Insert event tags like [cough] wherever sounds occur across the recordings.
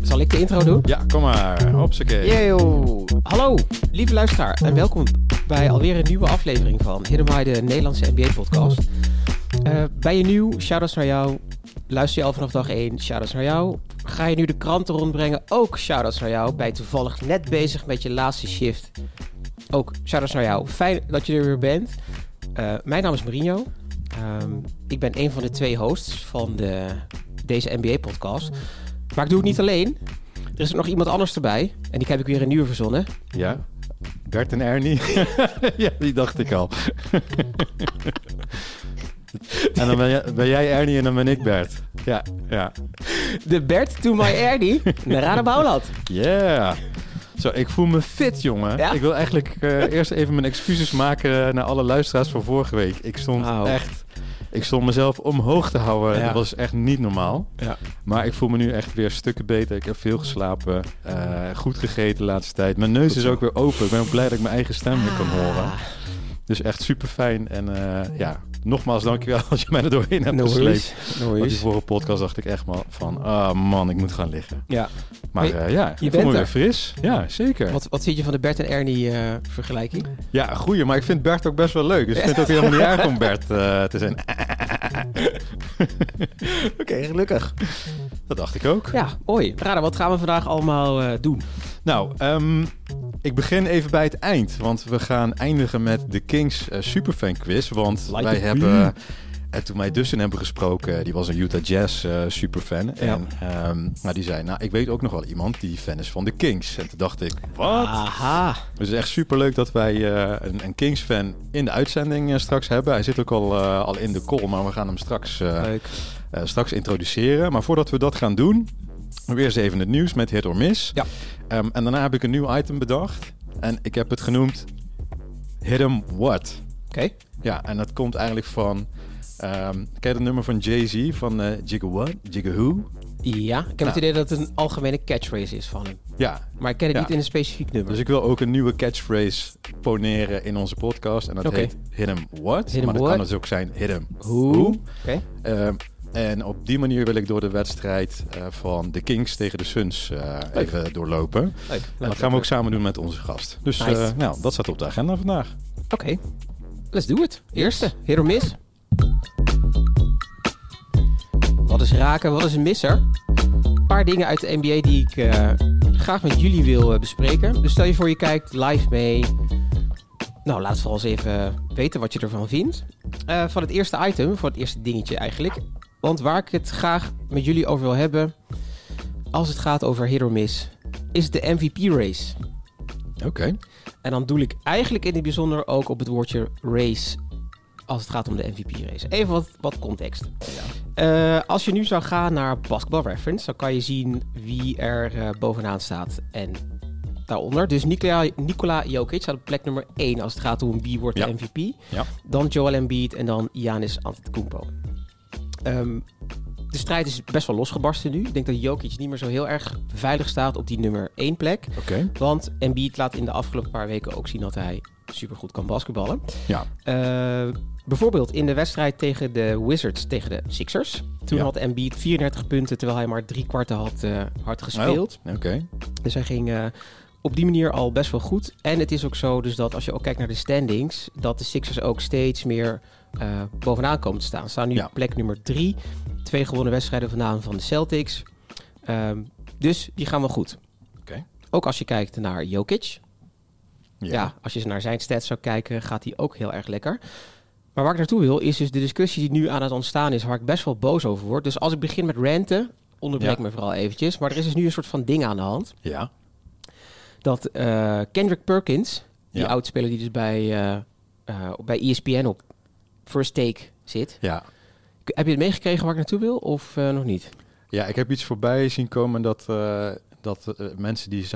Zal ik de intro doen? Ja, kom maar. Hopsakee. Yo. Hallo, lieve luisteraar en welkom bij alweer een nieuwe aflevering van Hidden de Nederlandse NBA-podcast. Uh, ben je nieuw? Shoutouts naar jou. Luister je al vanaf dag 1? Shoutouts naar jou. Ga je nu de kranten rondbrengen? Ook shoutouts naar jou. Ben je toevallig net bezig met je laatste shift? Ook shoutouts naar jou. Fijn dat je er weer bent. Uh, mijn naam is Marino. Um, ik ben een van de twee hosts van de, deze NBA-podcast. Maar ik doe het niet alleen. Er is nog iemand anders erbij. En die heb ik weer een nieuwe verzonnen. Ja, Bert en Ernie. [laughs] ja, die dacht ik al. en dan ben jij, ben jij, Ernie en dan ben ik Bert. Ja, ja. De Bert to my Ernie. [laughs] Narada Bouwland. Yeah. Zo, ik voel me fit, jongen. Ja? Ik wil eigenlijk uh, eerst even mijn excuses maken naar alle luisteraars van vorige week. Ik stond wow. echt ik stond mezelf omhoog te houden. Dat was echt niet normaal. Ja. Maar ik voel me nu echt weer stukken beter. Ik heb veel geslapen. Uh, goed gegeten de laatste tijd. Mijn neus is ook weer open. Ik ben ook blij dat ik mijn eigen stem weer kan horen. Dus echt super fijn. En uh, ja, nogmaals dankjewel [laughs] als je mij er doorheen hebt no gesleept. No Want die vorige podcast dacht ik echt maar van... Ah oh man, ik moet gaan liggen. Ja. Maar uh, ja, je bent weer fris. Ja, zeker. Wat, wat vind je van de Bert en Ernie uh, vergelijking? Ja, goeie. Maar ik vind Bert ook best wel leuk. Dus ik vind het ook helemaal niet erg om Bert te zijn. [laughs] Oké, okay, gelukkig. Dat dacht ik ook. Ja, mooi. Rada, wat gaan we vandaag allemaal doen? Nou, um, ik begin even bij het eind. Want we gaan eindigen met de Kings uh, Superfan Quiz. Want wij hebben... En toen wij Dustin hebben gesproken, die was een Utah Jazz uh, superfan. Ja. En um, nou, die zei, nou, ik weet ook nog wel iemand die fan is van de Kings. En toen dacht ik, wat? Aha. Dus het is echt superleuk dat wij uh, een, een Kings-fan in de uitzending uh, straks hebben. Hij zit ook al, al in de call, maar we gaan hem straks, straks introduceren. Maar voordat we dat gaan doen, weer eens even het nieuws met Hit or Miss. Ja. Um, en daarna heb ik een nieuw item bedacht. En ik heb het genoemd Hit 'em What. Oké. Ja, en dat komt eigenlijk van... Um, ken je het nummer van Jay-Z van uh, Jigga What? Jigga Who? Ja, ik heb het idee dat het een algemene catchphrase is van hem. Ja. Maar ik ken het niet in een specifiek nummer. Dus ik wil ook een nieuwe catchphrase poneren in onze podcast. En dat heet Hit 'em What. Hit maar dat kan dus ook zijn Hit 'em Who. Who. Okay. Um, en op die manier wil ik door de wedstrijd uh, van de Kings tegen de Suns uh, even doorlopen. Leuk. En dat gaan we ook samen doen met onze gast. Dus nice. uh, nou, dat staat op de agenda vandaag. Oké, okay. let's do it. Eerste, hero miss. Wat is raken, wat is een misser? Een paar dingen uit de NBA die ik graag met jullie wil bespreken. Dus stel je voor je kijkt live mee. Nou, laat vooral eens even weten wat je ervan vindt. van het eerste item, voor het eerste dingetje eigenlijk. Want waar ik het graag met jullie over wil hebben, als het gaat over hit or miss, is de MVP-race. Oké. En dan doe ik eigenlijk in het bijzonder ook op het woordje race als het gaat om de MVP-race. Even wat, wat context. Ja. Uh, als je nu zou gaan naar Basketball Reference, dan kan je zien wie er uh, bovenaan staat en daaronder. Dus Nikola, Nikola Jokic staat op plek nummer 1 als het gaat om wie wordt de MVP. Ja. Dan Joel Embiid en dan Giannis Antetokounmpo. Um, de strijd is best wel losgebarsten nu. Ik denk dat Jokic niet meer zo heel erg veilig staat op die nummer 1 plek. Okay. Want Embiid laat in de afgelopen paar weken ook zien dat hij supergoed kan basketballen. Ja. Uh, bijvoorbeeld in de wedstrijd tegen de Wizards tegen de Sixers. Toen had Embiid 34 punten, terwijl hij maar drie kwarten had uh, hard gespeeld. Oh, Oké. Dus hij ging uh, op die manier al best wel goed. En het is ook zo dus dat als je ook kijkt naar de standings, dat de Sixers ook steeds meer uh, bovenaan komen te staan. Staan nu ja. plek nummer drie. Twee gewonnen wedstrijden vandaan van de Celtics. Um, dus die gaan wel goed. Okay. Ook als je kijkt naar Jokic. Ja. ja. als je naar zijn stats zou kijken, gaat hij ook heel erg lekker. Maar waar ik naartoe wil, is dus de discussie die nu aan het ontstaan is, waar ik best wel boos over word. Dus als ik begin met ranten, onderbreek ja. me vooral eventjes. Maar er is dus nu een soort van ding aan de hand. Ja. Dat uh, Kendrick Perkins, die oudspeler die dus bij, uh, uh, bij ESPN op first take zit. Ja. Heb je het meegekregen waar ik naartoe wil of uh, nog niet? Ja, ik heb iets voorbij zien komen dat, uh, dat uh, mensen die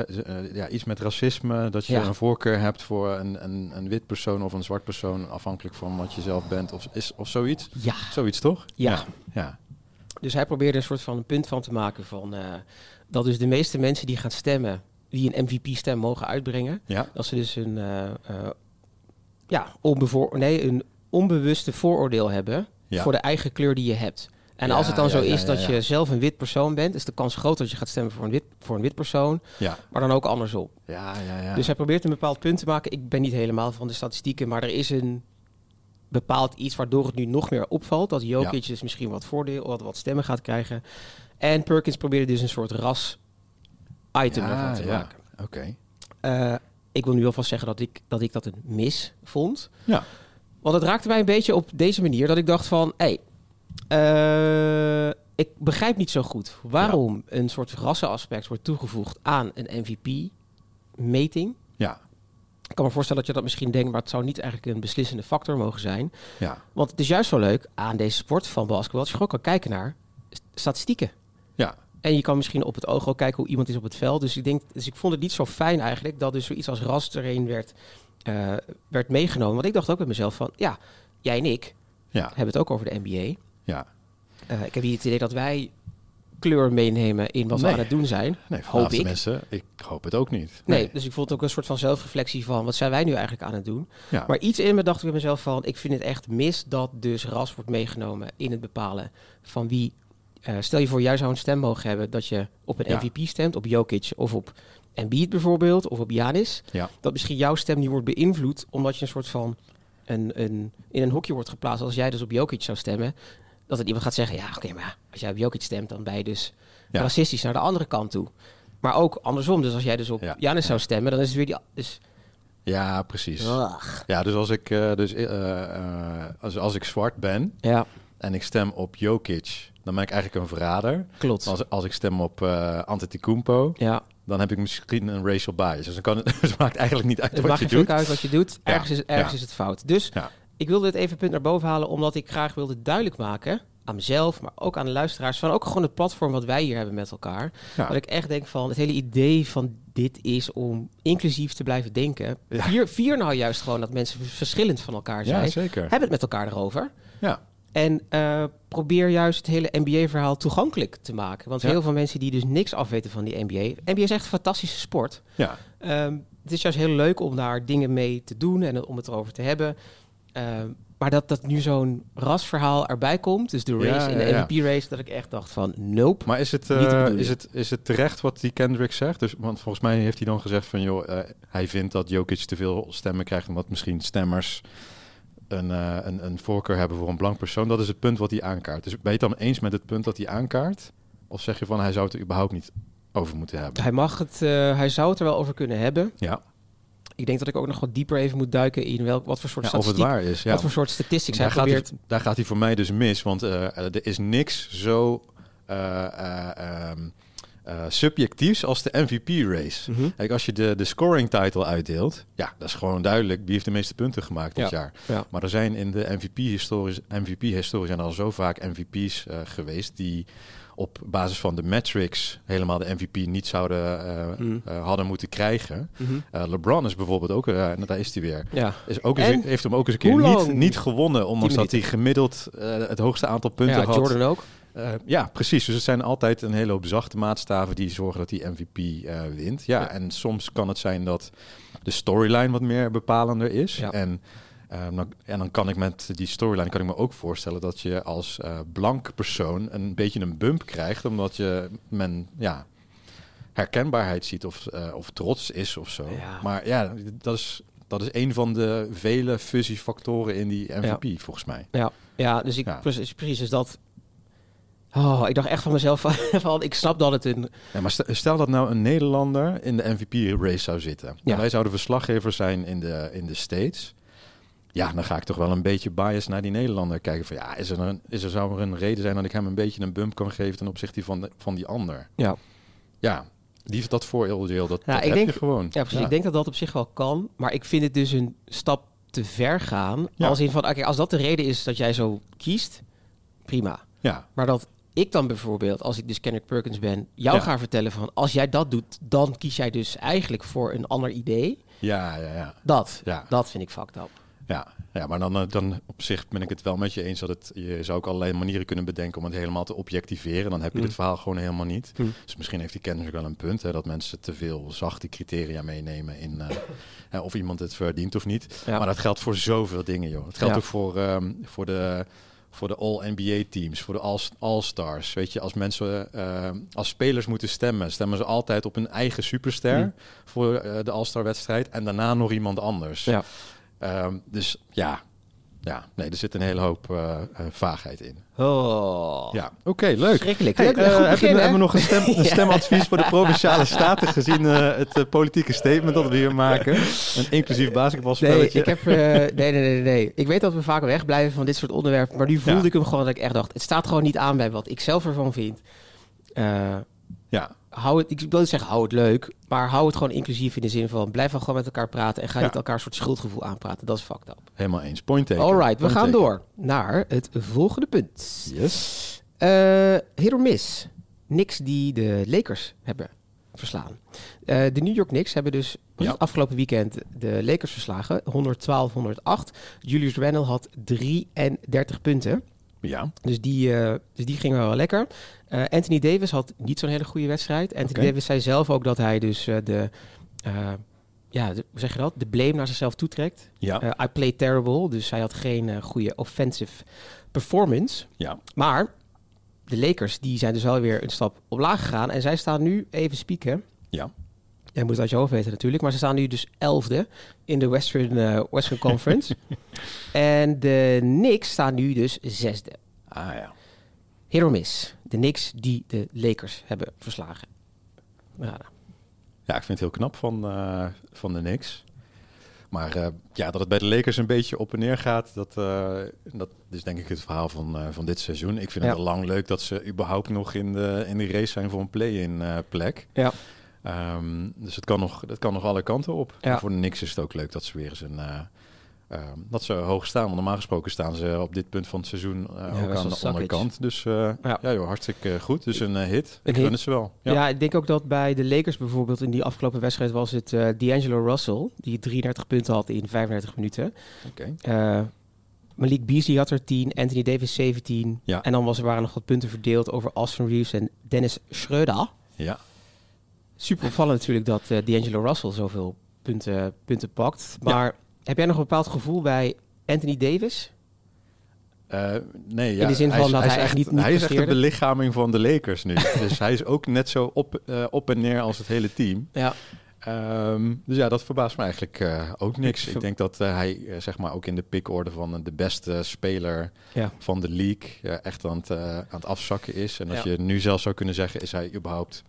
ja, iets met racisme, dat je ja. een voorkeur hebt voor een, een, een, wit persoon of een zwart persoon, afhankelijk van wat je zelf bent of, is, of zoiets. Ja. Zoiets toch? Ja. ja. ja. Dus hij probeerde een soort van een punt van te maken van dat dus de meeste mensen die gaan stemmen, die een MVP-stem mogen uitbrengen, ja. dat ze dus een ja, onbevoor nee, een onbewuste vooroordeel hebben voor de eigen kleur die je hebt. En als het dan zo is dat je zelf een wit persoon bent, is de kans groot dat je gaat stemmen voor een wit, voor een wit persoon. Ja. Maar dan ook andersom. Ja, ja, ja. Dus hij probeert een bepaald punt te maken. Ik ben niet helemaal van de statistieken, maar er is een bepaald iets waardoor het nu nog meer opvalt. Dat Jokic dus misschien wat voordeel, wat, wat stemmen gaat krijgen. En Perkins probeerde dus een soort ras item ervan te maken. Oké. Eh, ik wil nu alvast zeggen dat ik, dat ik dat een mis vond. Ja. Want het raakte mij een beetje op deze manier dat ik dacht van... Hey, uh, ik begrijp niet zo goed waarom een soort rassenaspect wordt toegevoegd aan een MVP-meting. Ja. Ik kan me voorstellen dat je dat misschien denkt, maar het zou niet eigenlijk een beslissende factor mogen zijn. Ja. Want het is juist zo leuk aan deze sport van basketbal, dat je gewoon kan kijken naar statistieken. Ja. En je kan misschien op het oog ook kijken hoe iemand is op het veld. Dus ik, denk, dus ik vond het niet zo fijn eigenlijk dat dus zoiets als ras erin werd, uh, werd meegenomen. Want ik dacht ook bij mezelf van, ja, jij en ik ja. hebben het ook over de NBA. Ja. Uh, ik heb hier het idee dat wij kleur meenemen in wat nee. we aan het doen zijn. Nee, hoop ik. mensen, ik hoop het ook niet. Nee. nee. dus ik vond ook een soort van zelfreflectie van wat zijn wij nu eigenlijk aan het doen. Ja. Maar iets in me dacht ik bij mezelf van, ik vind het echt mis dat dus ras wordt meegenomen in het bepalen van wie. Uh, stel je voor, jij zou een stem mogen hebben dat je op een Ja. MVP stemt, op Jokic of op Embiid bijvoorbeeld, of op Janis. Ja. Dat misschien jouw stem niet wordt beïnvloed omdat je een soort van een, een, in een hokje wordt geplaatst. Als jij dus op Jokic zou stemmen, dat er iemand gaat zeggen, ja oké, maar als jij op Jokic stemt, dan ben je dus Ja. racistisch naar de andere kant toe. Maar ook andersom, dus als jij dus op Ja. Janis zou stemmen, dan is het weer die... Dus, Ja, precies. Ugh. Ja, dus als ik, eh, dus, eh, eh, als, als ik zwart ben Ja, en ik stem op Jokic, dan ben ik eigenlijk een verrader. klopt. Als, als ik stem op uh, Antetokounmpo, ja, dan heb ik misschien een racial bias. Dus dan kan het, [laughs] dus maakt eigenlijk niet uit het wat maakt je doet. uit wat je doet. Ja, Ergens, is, ergens ja. is het fout. Dus Ja. ik wilde het even een punt naar boven halen, omdat ik graag wilde duidelijk maken aan mezelf, maar ook aan de luisteraars, van ook gewoon het platform wat wij hier hebben met elkaar. Dat ik echt denk van, het hele idee van dit is om inclusief te blijven denken. Vier, vier nou juist gewoon dat mensen verschillend van elkaar zijn. Ja, zeker. Heb het met elkaar erover. Ja, En eh, probeer juist het hele NBA-verhaal toegankelijk te maken. Want Ja. heel veel mensen die dus niks afweten van die NBA... NBA is echt een fantastische sport. ja, Ehm, het is juist heel leuk om daar dingen mee te doen en om het erover te hebben. Ehm, maar dat, dat nu zo'n rasverhaal erbij komt, dus de race Ja, en de ja. MVP-race, dat ik echt dacht van, nope. maar is het, eh, is, het, is het terecht wat die Kendrick zegt? Dus, want volgens mij heeft hij dan gezegd van... joh, eh, hij vindt dat Jokic te veel stemmen krijgt... omdat misschien stemmers een, eh, een, een voorkeur hebben voor een blank persoon. Dat is het punt wat hij aankaart. Dus ben je het dan eens met het punt dat hij aankaart? Of zeg je van hij zou het er überhaupt niet over moeten hebben? Hij mag het, eh, hij zou het er wel over kunnen hebben. Ja, Ik denk dat ik ook nog wat dieper even moet duiken in welk, wat voor soort ja of het statistiek, waar is. Ja. wat voor soort statistics hij daar, gaat hij, daar gaat hij voor mij dus mis, want eh, er is niks zo eh, eh, subjectiefs als de MVP-race. Mhm. Kijk, als je de, de scoring title uitdeelt, ja, dat is gewoon duidelijk wie heeft de meeste punten gemaakt dit Ja. jaar. Ja. Maar er zijn in de MVP-historie MVP zijn al zo vaak MVP's eh, geweest die op basis van de metrics helemaal de MVP niet zouden eh, Mhm. hadden moeten krijgen. Mhm. LeBron is bijvoorbeeld ook, en daar is hij weer. Ja. Is ook eens, heeft hem ook eens een keer niet, niet gewonnen, ondanks dat minuten. hij gemiddeld het hoogste aantal punten ja, had. Jordan ook. Eh, ja, precies. Dus het zijn altijd een hele hoop zachte maatstaven die zorgen dat hij MVP eh, wint. Ja, Ja. en soms kan het zijn dat de storyline wat meer bepalender is. Ja. En, ehm, dan, en dan kan ik met die storyline kan ik me ook voorstellen dat je als eh blank persoon een beetje een bump krijgt, omdat je men ja herkenbaarheid ziet of, eh, of trots is of zo. Ja. Maar ja, dat is dat is een van de vele fusiefactoren in die MVP volgens mij. Ja, ja dus ik, Ja. Precies, precies, dus dat... Oh, ik dacht echt van mezelf [laughs] van, ik snap dat het een... Ja, maar stel, dat nou een Nederlander in de MVP-race zou zitten. Ja. En wij zouden verslaggever zijn in de, in de States. Ja, dan ga ik toch wel een beetje bias naar die Nederlander kijken. Van ja, is er, een, is er zou er een reden zijn dat ik hem een beetje een bump kan geven ten opzichte van, de, van die ander? Ja, Ja, die dat vooroordeel, dat, Ja, dat ik heb denk- je gewoon. ja precies. Ik denk dat dat op zich wel kan. Maar ik vind het dus een stap te ver gaan. Ja. Als in van, oké, als dat de reden is dat jij zo kiest, prima. Ja, Maar dat ik dan bijvoorbeeld, als ik dus Kenneth Perkins ben, jou Ja. ga vertellen van, als jij dat doet, dan kies jij dus eigenlijk voor een ander idee. ja, ja, ja. Dat, Ja. dat vind ik fucked up. Ja, ja maar dan, eh, dan op zich ben ik het wel met je eens dat het, je zou ook allerlei manieren kunnen bedenken om het helemaal te objectiveren. Dan heb je Mm. dit verhaal gewoon helemaal niet. Mm. Dus misschien heeft die kennis wel een punt, hè, dat mensen te veel zachte criteria meenemen in eh, [laughs] of iemand het verdient of niet. Ja. Maar dat geldt voor zoveel dingen, joh. Het geldt Ja. ook voor, ehm, voor de voor de All-NBA-teams, voor de All-Stars. Weet je, als mensen, uh, als spelers moeten stemmen, stemmen ze altijd op hun eigen superster mm. voor uh, de All-Star-wedstrijd en daarna nog iemand anders. Ja. Um, dus ja, ja, nee, er zit een hele hoop uh, uh, vaagheid in. Oh. Ja, oké, okay, leuk. Schrikkelijk. Hey, uh, hebben, hebben we nog een, stem, [laughs] een stemadvies voor de Provinciale Staten gezien het politieke statement dat we hier maken? Een inclusief basketbalspelletje. Nee, ik heb, nee, nee, nee, nee. Ik weet dat we vaak wegblijven van dit soort onderwerpen, maar nu voelde ja. ik hem gewoon dat ik echt dacht, het staat gewoon niet aan bij wat ik zelf ervan vind. ja hou het, ik wil niet zeggen hou het leuk, maar hou het gewoon inclusief in de zin van blijf gewoon met elkaar praten en ga niet elkaar een soort schuldgevoel aanpraten. Dat is fucked up. Helemaal eens. Point taken. Alright, we gaan taken. door naar het volgende punt. Yes. Uh, hit or miss. Knicks die de Lakers hebben verslaan. Uh, de New York Knicks hebben dus Ja. afgelopen weekend de Lakers verslagen. 112-108. Julius Randle had 33 punten. Ja, Dus die, eh, dus die ging wel lekker. Eh, Anthony Davis had niet zo'n hele goede wedstrijd. Anthony. Davis zei zelf ook dat hij dus eh, de, ja, de, hoe zeg je dat? De blame naar zichzelf toetrekt. ja, I played terrible, dus hij had geen goede offensive performance. ja. Maar de Lakers die zijn dus wel weer een stap omlaag gegaan. En zij staan nu, even spieken. Ja. Jij moet het uit je hoofd weten natuurlijk. Maar ze staan nu dus elfde in de Western, eh, Western [laughs] Conference. en de Knicks staan nu dus zesde. Ah ja. Hit or miss. De Knicks die de Lakers hebben verslagen. Ja, Ja, ik vind het heel knap van, eh, van de Knicks. Maar eh, ja, dat het bij de Lakers een beetje op en neer gaat, dat, dat is denk ik het verhaal van, van dit seizoen. Ik vind Ja. het al lang leuk dat ze überhaupt nog in de, in de race zijn voor een play-in plek. Ja. Ehm, dus het kan, nog, het kan nog alle kanten op. Ja. En voor de Knicks is het ook leuk dat ze weer eens een... eh, ehm, dat ze hoog staan. Want normaal gesproken staan ze op dit punt van het seizoen eh, ook aan de onderkant. Dus eh, Ja. ja. joh, hartstikke goed. Dus een hit. Ik gun het ze wel. Ja. Ja. ik denk ook dat bij de Lakers bijvoorbeeld in die afgelopen wedstrijd was het D'Angelo Russell, die 33 punten had in 35 minuten. Malik Beasley had er 10, Anthony Davis 17. Ja. En dan was, er waren nog wat punten verdeeld over Austin Reeves en Dennis Schröder. Ja. Super opvallend natuurlijk dat eh D'Angelo Russell zoveel punten, punten pakt. Maar heb jij nog een bepaald gevoel bij Anthony Davis? Eh, nee, ja. In de zin van is- dat hij is echt niet- niet Hij is echt de belichaming van de Lakers nu. [laughs] dus hij is ook net zo op, eh, op en neer als het hele team. Ja. Ehm, dus ja, dat verbaast me eigenlijk ook niks. Ik denk dat hij zeg maar ook in de pickorde van de beste speler Ja. van de league echt aan het, aan het afzakken is. En als Ja. je nu zelfs zou kunnen zeggen, is hij überhaupt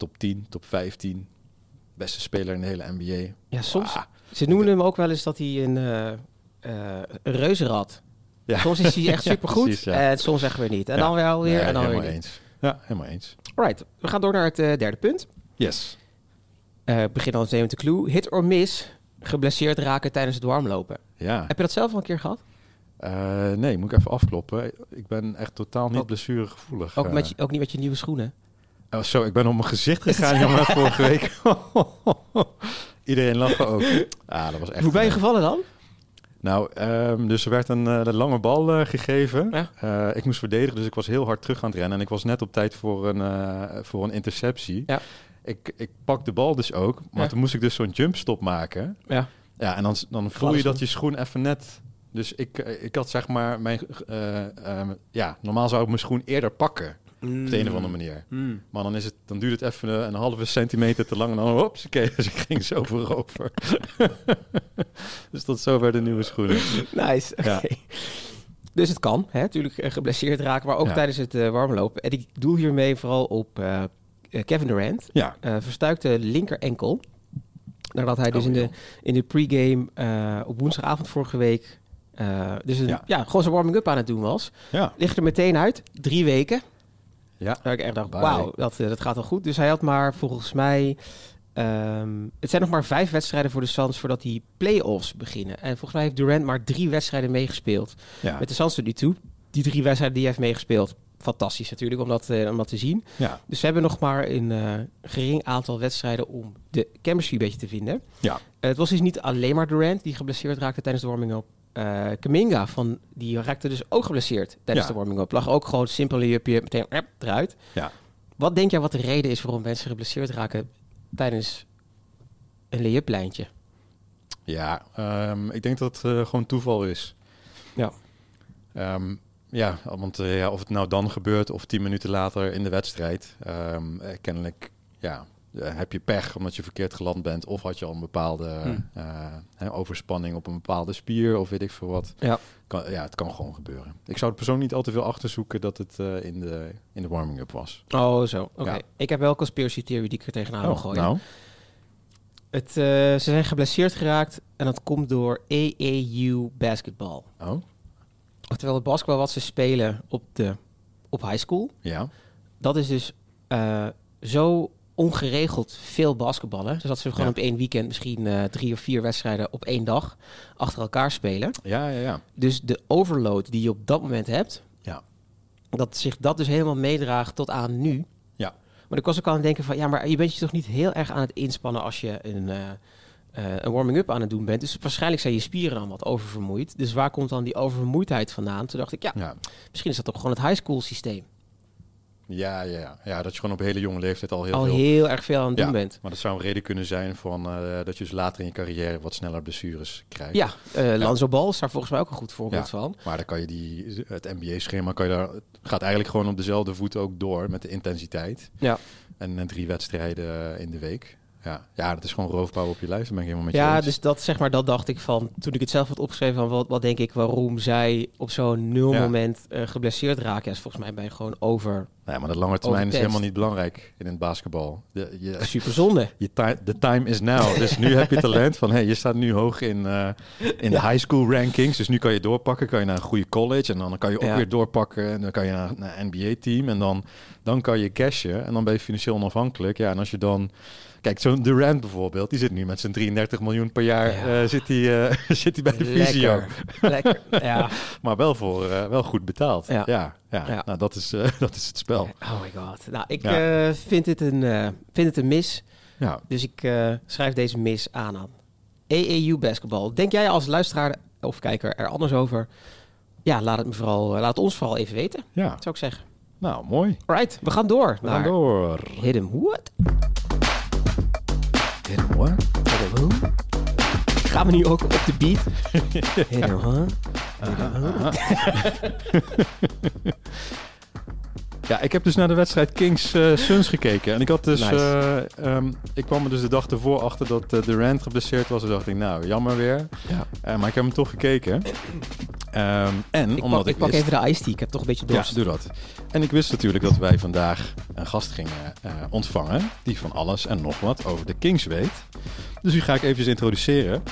top 10, top 15, beste speler in de hele NBA. Ja, soms. Ah, Ze noemen hem ook wel eens dat hij een, eh een reuzenrad. ja. Soms is hij echt [laughs] supergoed ja. en soms echt weer niet. En dan wel weer Nee, en dan weer helemaal niet. eens. Ja, helemaal eens. Right, we gaan door naar het eh, derde punt. Yes. Eh begin dan meteen met de clue. Hit or miss, geblesseerd raken tijdens het warmlopen. Ja. Heb je dat zelf al een keer gehad? Eh, nee, moet ik even afkloppen. Ik ben echt totaal niet Ook- blessuregevoelig. Ook, met je, ook niet met je nieuwe schoenen? Oh, zo, ik ben op mijn gezicht [laughs] gegaan, vorige week. [laughs] Iedereen lachte ook. Ah, dat was echt... Hoe ben je gevallen dan? Nou, ehm, dus er werd een eh, lange bal eh, gegeven. Ja. Eh, ik moest verdedigen, dus ik was heel hard terug aan het rennen. En ik was net op tijd voor een, voor een interceptie. Ja. Ik, ik pak de bal dus ook, maar Ja. toen moest ik dus zo'n jumpstop maken. Ja. Ja, en dan, dan voel je dat je schoen even net... Dus ik, ik had zeg maar mijn... eh, ehm, ja, normaal zou ik mijn schoen eerder pakken. Op de een of andere manier. Mm. Maar dan, is het, dan duurt het even een, een halve centimeter te lang. En dan, oké, dus ik ging zo voorover. [laughs] dus tot zover de nieuwe schoenen. Nice, oké. Ja. Dus het kan, hè, natuurlijk eh, geblesseerd raken, maar ook Ja. tijdens het eh, warmlopen. En ik doel hiermee vooral op eh, Kevin Durant. Ja, verstuikte linker enkel. Nadat hij dus Oh, in, de, in de pregame op woensdagavond vorige week... dus een, ja. Ja. gewoon zijn warming-up aan het doen was. ja, Ligt er meteen uit. Drie weken. Ja. Waar ik echt dacht, wauw, dat, eh, dat gaat wel goed. Dus hij had maar volgens mij... ehm, het zijn nog maar vijf wedstrijden voor de Suns voordat die play-offs beginnen. En volgens mij heeft Durant maar drie wedstrijden meegespeeld. ja. Met de Suns tot nu toe. Die drie wedstrijden die hij heeft meegespeeld. Fantastisch natuurlijk om dat, eh, om dat te zien. ja. Dus we hebben nog maar een eh, gering aantal wedstrijden om de chemistry een beetje te vinden. Ja. Het was dus niet alleen maar Durant die geblesseerd raakte tijdens de warming-up. Eh Kaminga, van, die raakte dus ook geblesseerd tijdens Ja. de warming-up. Lag ook gewoon simpel jupje meteen eh, eruit. Ja. Wat denk jij wat de reden is waarom mensen geblesseerd raken tijdens een lijntje? Ja, ehm, ik denk dat het eh, gewoon toeval is. Ja. Ehm, ja, want eh, ja, of het nou dan gebeurt of tien minuten later in de wedstrijd. Um, kennelijk ja, heb je pech omdat je verkeerd geland bent. Of had je al een bepaalde hmm. overspanning op een bepaalde spier of weet ik veel wat. Ja. Kan, ja, het kan gewoon gebeuren. Ik zou het persoonlijk niet al te veel achterzoeken dat het in de, in de warming-up was. Oh, zo. Oké. Ik heb wel een conspiracy theory die ik er tegenaan wil oh, gooien. Nou. Het, ze zijn geblesseerd geraakt en dat komt door AAU basketbal. Oh. Oftewel het basketbal wat ze spelen op, de, op high school. Ja. Dat is dus zo ongeregeld veel basketballen. Dus dat ze gewoon op één weekend misschien uh, drie of vier wedstrijden op één dag achter elkaar spelen. Ja, ja, ja. Dus de overload die je op dat moment hebt, ja. dat zich dat dus helemaal meedraagt tot aan nu. Maar ik was ook aan het denken van, ja, maar je bent je toch niet heel erg aan het inspannen als je een, uh, een warming-up aan het doen bent. Dus waarschijnlijk zijn je spieren dan wat oververmoeid. Dus waar komt dan die oververmoeidheid vandaan? Toen dacht ik, ja, ja. misschien is dat toch gewoon het high school systeem. Ja, ja, ja, dat je gewoon op hele jonge leeftijd al heel, al veel... heel erg veel aan het doen bent. Maar dat zou een reden kunnen zijn van, uh, dat je dus later in je carrière wat sneller blessures krijgt. Ja, uh, Lanzo Bal is daar volgens mij ook een goed voorbeeld van. Maar dan kan je die, het NBA-schema kan je daar, gaat eigenlijk gewoon op dezelfde voet ook door met de intensiteit. Ja. En drie wedstrijden in de week. Ja, ja, dat is gewoon roofbouw op je lijf. ben ik helemaal met je Ja, dus dat zeg maar, dat dacht ik van toen ik het zelf had opgeschreven van wat, wat denk ik waarom zij op zo'n nul moment uh, geblesseerd raken. Ja, is volgens mij ben je gewoon over. Nee, maar de lange termijn is helemaal niet belangrijk in het basketbal. De, je, Super zonde. Je [laughs] de time is now. Dus nu heb je talent van hey, je staat nu hoog in, uh, in de high school rankings. Dus nu kan je doorpakken, kan je naar een goede college en dan kan je ook weer doorpakken en dan kan je naar, naar een NBA team en dan, dan kan je cashen en dan ben je financieel onafhankelijk. Ja, en als je dan Kijk, zo'n Durant bijvoorbeeld, die zit nu met zijn 33 miljoen per jaar ja. uh, zit hij uh, [laughs] zit hij bij de Visio. Lekker, ja. [laughs] maar wel voor uh, wel goed betaald. Ja, ja, ja. Nou, dat is, [laughs] dat is het spel. Oh my god. Nou, ik vind, het een, vind het een mis. Ja. Dus ik schrijf deze mis aan aan. AAU basketbal. Denk jij als luisteraar of kijker er anders over? Ja, laat het me vooral, laat ons vooral even weten. Ja. Zou ik zeggen. Nou, mooi. Right, we gaan door. We gaan door. Hit what? Him what? Him? Gaan we nu ook op de beat? Hit him huh? Ja, ik heb dus naar de wedstrijd Kings uh, Suns gekeken. En ik had dus. Nice. Uh, um, ik kwam er dus de dag ervoor achter dat uh, Durant geblesseerd was. En dacht ik, nou, jammer weer. Ja. Uh, maar ik heb hem toch gekeken. Um, en ik omdat pak, ik. Ik pak even de ice tea. Ik heb toch een beetje dorst. Ja, doe dat. En ik wist natuurlijk dat wij vandaag een gast gingen ontvangen. Die van alles en nog wat over de Kings weet. Dus die ga ik even introduceren.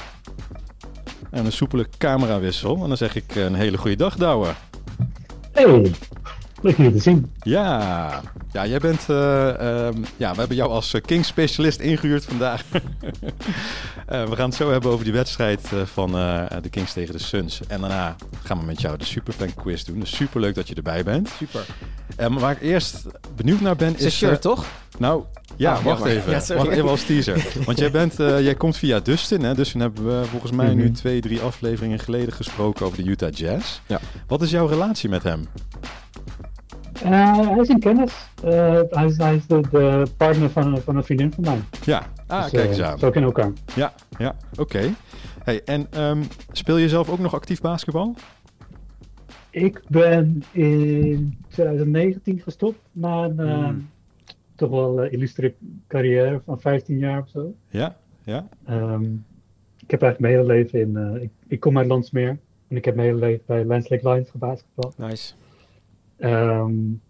En een soepele camerawissel. En dan zeg ik een hele goede dag, Douwe. Hey. Leuk te zien. Ja, ja jij bent. Uh, ja, we hebben jou als eh, King specialist ingehuurd vandaag. uh, [laughs] we gaan het zo hebben over die wedstrijd van de Kings tegen de Suns. En daarna gaan we met jou de Superfan quiz doen. Dus super leuk dat je erbij bent. Super. maar waar ik eerst benieuwd naar ben is. Is shirt toch? Nou, ja, oh, wacht even. Ja, wacht even als teaser. Want jij, bent, jij komt via Dustin. Hè? Dustin hebben we volgens mij nu mhm. twee, drie afleveringen geleden gesproken over de Utah Jazz. Ja. Wat is jouw relatie met hem? Uh, hij is een kennis. Uh, hij, is, hij is de, de, partner van, van een vriendin van mij. Ja, ah, dus, kijk eens aan. Zo kennen elkaar. Ja, ja oké. Hey, en um, speel je zelf ook nog actief basketbal? Ik ben in 2019 gestopt na een hmm. toch wel uh, illustre carrière van 15 jaar of zo. Ja, ja. Um, ik heb eigenlijk mijn hele leven in. Ik, ik, kom uit Landsmeer en ik heb mijn hele leven bij Lake Lions gebasketbald. Nice. Um,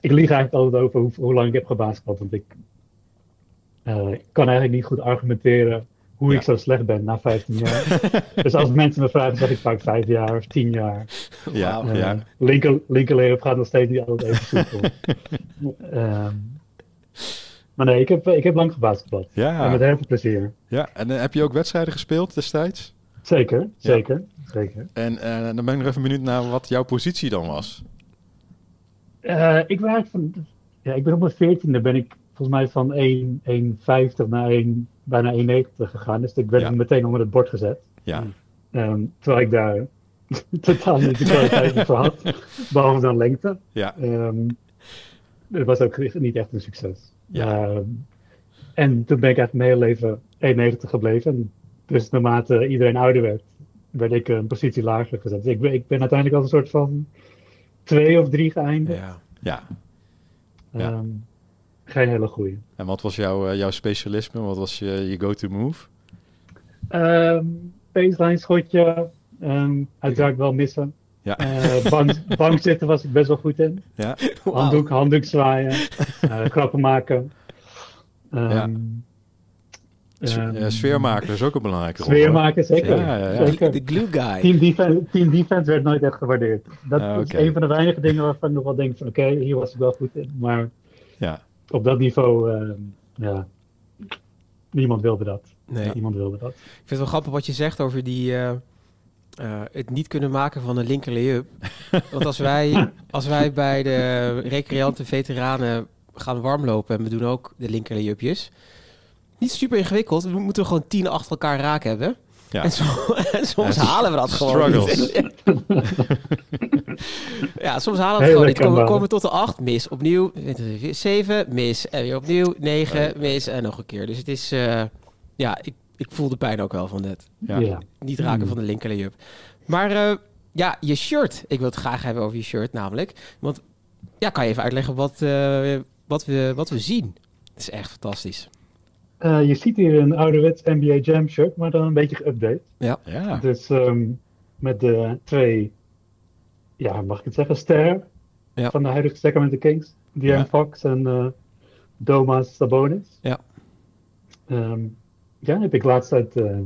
ik lieg eigenlijk altijd over hoe, hoe lang ik heb gebasketbald. Want ik, uh, ik kan eigenlijk niet goed argumenteren hoe ik zo slecht ben na 15 jaar. [laughs] dus als mensen me vragen, zeg ik vaak 5 jaar of 10 jaar. Ja, uh, ja. Linker, linkerleer gaat nog steeds niet altijd even goed. um, [laughs] maar nee, ik heb, ik heb lang gebasketbald. Ja. En met heel veel plezier. Ja, en uh, heb je ook wedstrijden gespeeld destijds? Zeker, zeker. Ja. zeker. En dan ben ik nog even benieuwd naar wat jouw positie dan was. Uh, ik werk van, ja, ik ben op mijn veertiende ben ik volgens mij van 1,50 naar 1, bijna 1,90 gegaan. Dus ik werd ja. meteen onder het bord gezet. Ja. Um, terwijl ik daar [laughs] totaal niet de kwaliteit voor had, behalve dan lengte. Ja. Um, het was ook niet echt een succes. Ja. Uh, en toen ben ik eigenlijk mijn hele leven 1,90 gebleven. dus naarmate iedereen ouder werd, werd ik een positie lager gezet. Dus ik, ben, ik ben uiteindelijk als een soort van twee of drie geëindigd. Ja. Ja. Ja. Ehm, geen hele goede. En wat was jouw, eh, jouw specialisme? Wat was je, je go-to move? Um, baseline schotje, ehm, uiteraard wel missen. Ja. Eh, bank, bank zitten was ik best wel goed in. Ja. Handdoek, handdoek zwaaien, [laughs] grappen maken. Ja. Ehm, eh, sfeermaker is ook een belangrijke rol. Sfeer hoor. maken, zeker. Ja, ja, ja. zeker. De glue guy. Team, defense, team defense werd nooit echt gewaardeerd. Dat Ah, is een van de weinige dingen waarvan ik nog wel denk van oké, hier was ik wel goed in. Maar Ja. op dat niveau, ehm, ja, niemand wilde dat. Nee. Niemand wilde dat. Ik vind het wel grappig wat je zegt over die, eh, eh, het niet kunnen maken van een linker lay-up. Want als wij, [laughs] als wij bij de recreanten veteranen gaan warmlopen en we doen ook de linker lay-upjes. Niet super ingewikkeld. We moeten gewoon tien achter elkaar raak hebben. Ja. En, zo- [laughs] en soms Ja, halen we dat gewoon struggles. niet. [laughs] ja, soms halen we het Heel gewoon niet. Komen, komen tot de acht, mis. Opnieuw, zeven, mis. En weer opnieuw, negen, mis. En nog een keer. Dus het is, eh, ja, ik, ik voel de pijn ook wel van net. Ja. Ja. Niet raken Hmm. van de linker lay-up. Maar eh, ja, je shirt. Ik wil het graag hebben over je shirt namelijk. Want ja, kan je even uitleggen wat, eh, wat, we, wat we zien? Het is echt fantastisch. Eh, je ziet hier een ouderwets NBA Jam shirt, maar dan een beetje geüpdate. Ja. Dus ehm, met de twee, ja, mag ik het zeggen, ster Ja. van de huidige Sacramento Kings. De'Aaron Ja. Fox en eh, Domas Sabonis. Ja. Ehm, ja, heb ik laatst uit... eh,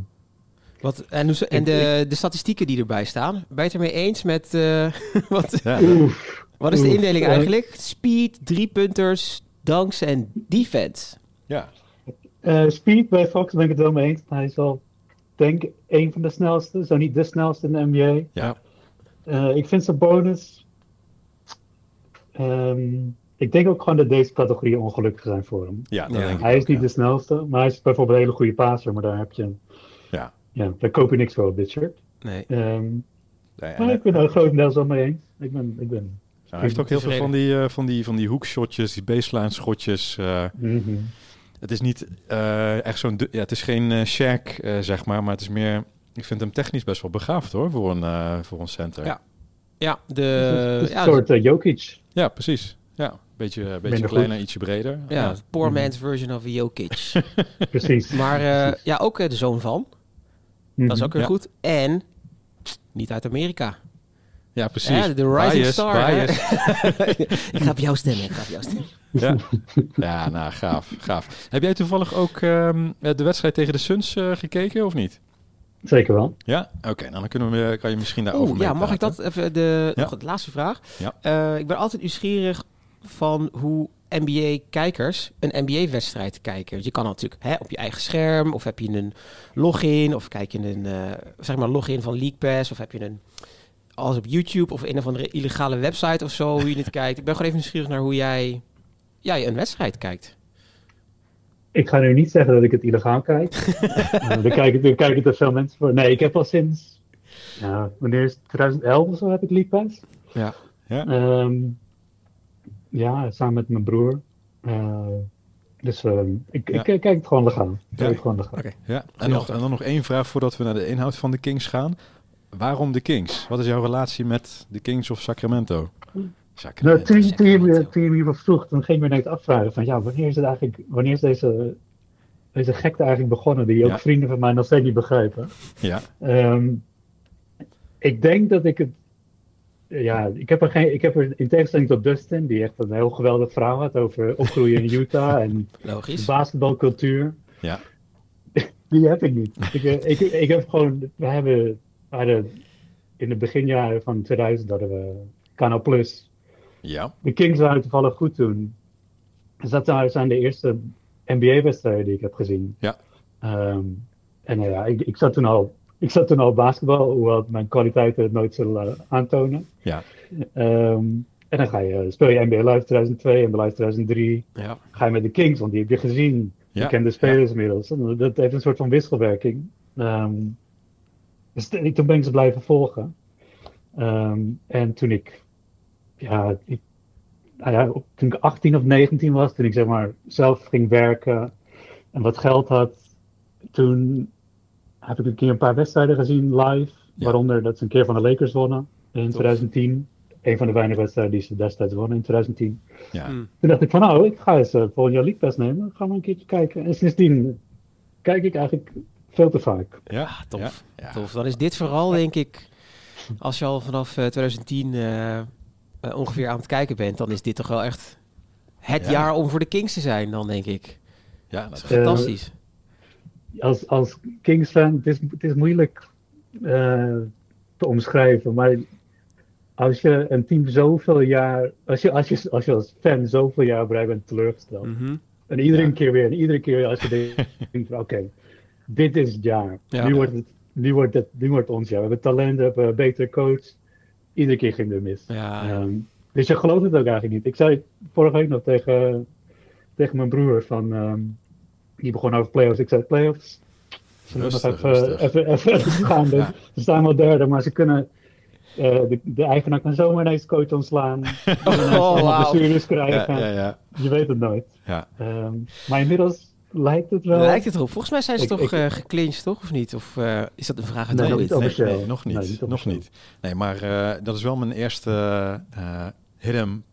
Wat, en hoe en de, de statistieken die erbij staan. Ben je het ermee eens met... eh, [laughs] wat, Ja. oef, wat is de indeling eigenlijk? Speed, drie-punters, dunks en defense. Ja. Eh, speed bij Fox ben ik het wel mee eens. Hij is wel, denk ik, een van de snelste, zo niet de snelste in de NBA. Ja. Eh, ik vind zijn bonus. ehm, ik denk ook gewoon dat deze categorieën ongelukkig zijn voor hem. Ja, dat Ja. denk ik Hij is ook, niet ja. de snelste, maar hij is bijvoorbeeld een hele goede passer, maar daar heb je. Ja. Ja, daar koop je niks voor op dit shirt. Nee. Ehm, Nee, maar ik ben er grotendeels wel mee eens. Ik ben. Ik ben hij heeft ook heel veel van die, eh, van die, van die hoekshotjes, die baseline schotjes. eh, mhm. Het is niet eh, echt zo'n... Ja, het is geen eh Shaq, eh, zeg maar, maar het is meer... Ik vind hem technisch best wel begaafd, hoor, voor een, eh, voor een center. Ja. Ja, de... Ja, soort Jokic. Ja, precies. Ja, beetje, beetje kleiner, ietsje breder. ja, poor man's version of Jokic. [laughs] Precies. maar eh, ja, ook de zoon van. Dat is ook weer Ja. goed. En niet uit Amerika. Ja, precies. Ja, de rising Bias, star. bias. [laughs] ik ga op jou stemmen. Ik ga op jou stemmen. Ja. [laughs] ja, nou, gaaf, gaaf. Heb jij toevallig ook ehm, de wedstrijd tegen de Suns eh, gekeken, of niet? Zeker wel. Ja? Oké, nou dan kunnen we, kan je misschien daarover Oeh, ja, mag ik dat even? De, Ja. nog de laatste vraag. Ja. Eh, ik ben altijd nieuwsgierig van hoe NBA-kijkers een NBA-wedstrijd kijken. Je kan natuurlijk hè, op je eigen scherm, of heb je een login, of kijk je een eh, zeg maar login van League Pass, of heb je een als op YouTube of een of andere illegale website of zo hoe je het [laughs] kijkt. Ik ben gewoon even nieuwsgierig naar hoe jij ja, een wedstrijd kijkt. Ik ga nu niet zeggen dat ik het illegaal kijk. [laughs] Eh, daar, kijken, kijken te veel mensen voor. Nee, ik heb al sinds. Ja, wanneer is het? 2011 of zo heb ik League Pass. Ja. Ja. Ehm, ja, samen met mijn broer. Eh, dus ehm, ik, Ja. ik, ik kijk het gewoon legaal. Ik Ja. kijk het gewoon legaal. Oké. Ja, en, nog, en dan nog één vraag voordat we naar de inhoud van de Kings gaan. Waarom de Kings? Wat is jouw relatie met de Kings of Sacramento? Nou, toen, toen, je, me- toen je me hiervoor vroeg, toen ging ik me net afvragen van ja, wanneer is het eigenlijk, wanneer is deze, deze gekte eigenlijk begonnen, die ook Ja. vrienden van mij nog steeds niet begrijpen. Ja, Ehm, ik denk dat ik het. Ja, ik heb, er geen, ik heb er in tegenstelling tot Dustin, die echt een heel geweldig verhaal had over opgroeien in Utah en [laughs] de Logisch. basketbalcultuur. ja, [laughs] Die heb ik niet. Ik, eh, ik, ik heb gewoon. We hebben. We hadden in de beginjaren van 2000 hadden we Kanaal Plus. Ja, De Kings waren toevallig goed toen. Dus dat zijn- zijn de eerste NBA-wedstrijden die ik heb gezien. Ja. Ehm, en nou ja, ik, ik, zat toen al, ik zat toen al basketbal, hoewel mijn kwaliteiten het nooit zullen eh, aantonen. ja, Ehm, en dan ga je, speel je NBA Live 2002, NBA Live 2003. Ja. Ga je met de Kings, want die heb je gezien. Ja, Je kent de spelers inmiddels. Dat heeft een soort van wisselwerking. Dus t- toen ben ik ze blijven volgen. En toen ik, ja, ik, nou ja, toen ik 18 of 19 was, toen ik zeg maar zelf ging werken en wat geld had, toen heb ik een keer een paar wedstrijden gezien live. Waaronder dat ze een keer van de Lakers wonnen in 2010. Een van de weinige wedstrijden die ze destijds wonnen in 2010. Ja. Mm. Toen dacht ik van nou, ik ga eens uh, volgend jaar League Pass nemen. Ga maar een keertje kijken. En sindsdien kijk ik eigenlijk veel te vaak. Ja, Ah, tof. Ja. Ja. Tof. Dan is dit vooral, denk ik, als je al vanaf eh, 2010 eh, eh, ongeveer aan het kijken bent, dan is dit toch wel echt het Ja. jaar om voor de Kings te zijn, dan denk ik. Ja, Dat is fantastisch. Als, als Kings fan, het is, het is moeilijk eh, te omschrijven. Maar als je een team zoveel jaar, als je als, je, als, je als fan zoveel jaar bereid bent teleurgesteld. Mhm. En iedere Ja. keer weer, en iedere keer weer als je [laughs] denkt, van, oké, dit is het jaar. Ja. Nu, wordt het, nu, wordt het, nu wordt het ons jaar. We hebben talent, we hebben een betere coach. Iedere keer ging het mis. Ja, Ehm, dus je gelooft het ook eigenlijk niet. Ik zei vorige week nog tegen, tegen mijn broer van, ehm, die begon over playoffs. Ik zei playoffs. Ze moeten nog Rustig, even, rustig. even, even [laughs] gaan. Ja. Ze staan wel derde, maar ze kunnen. eh, de, de eigenaar kan zomaar ineens coach ontslaan. [laughs] Oh, ja, krijgen. ja, ja, Je weet het nooit. ja. Ehm, maar inmiddels lijkt het wel. Lijkt het erop. Volgens mij zijn ze Ik- toch ik- eh geclinched, toch? Of niet? Of eh, is dat een vraag aan Nee, David? niet Nee, officieel. nee, nog niet. Nee, niet nog niet. Nee, maar eh, dat is wel mijn eerste eh hit 'em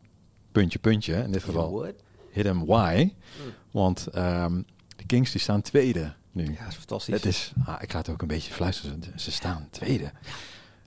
puntje puntje. In dit geval What? hit 'em why. Want ehm, de Kings die staan tweede nu. Ja, dat is fantastisch. Het is, ah, ik ga het ook een beetje fluisteren. Ze- Ze staan tweede.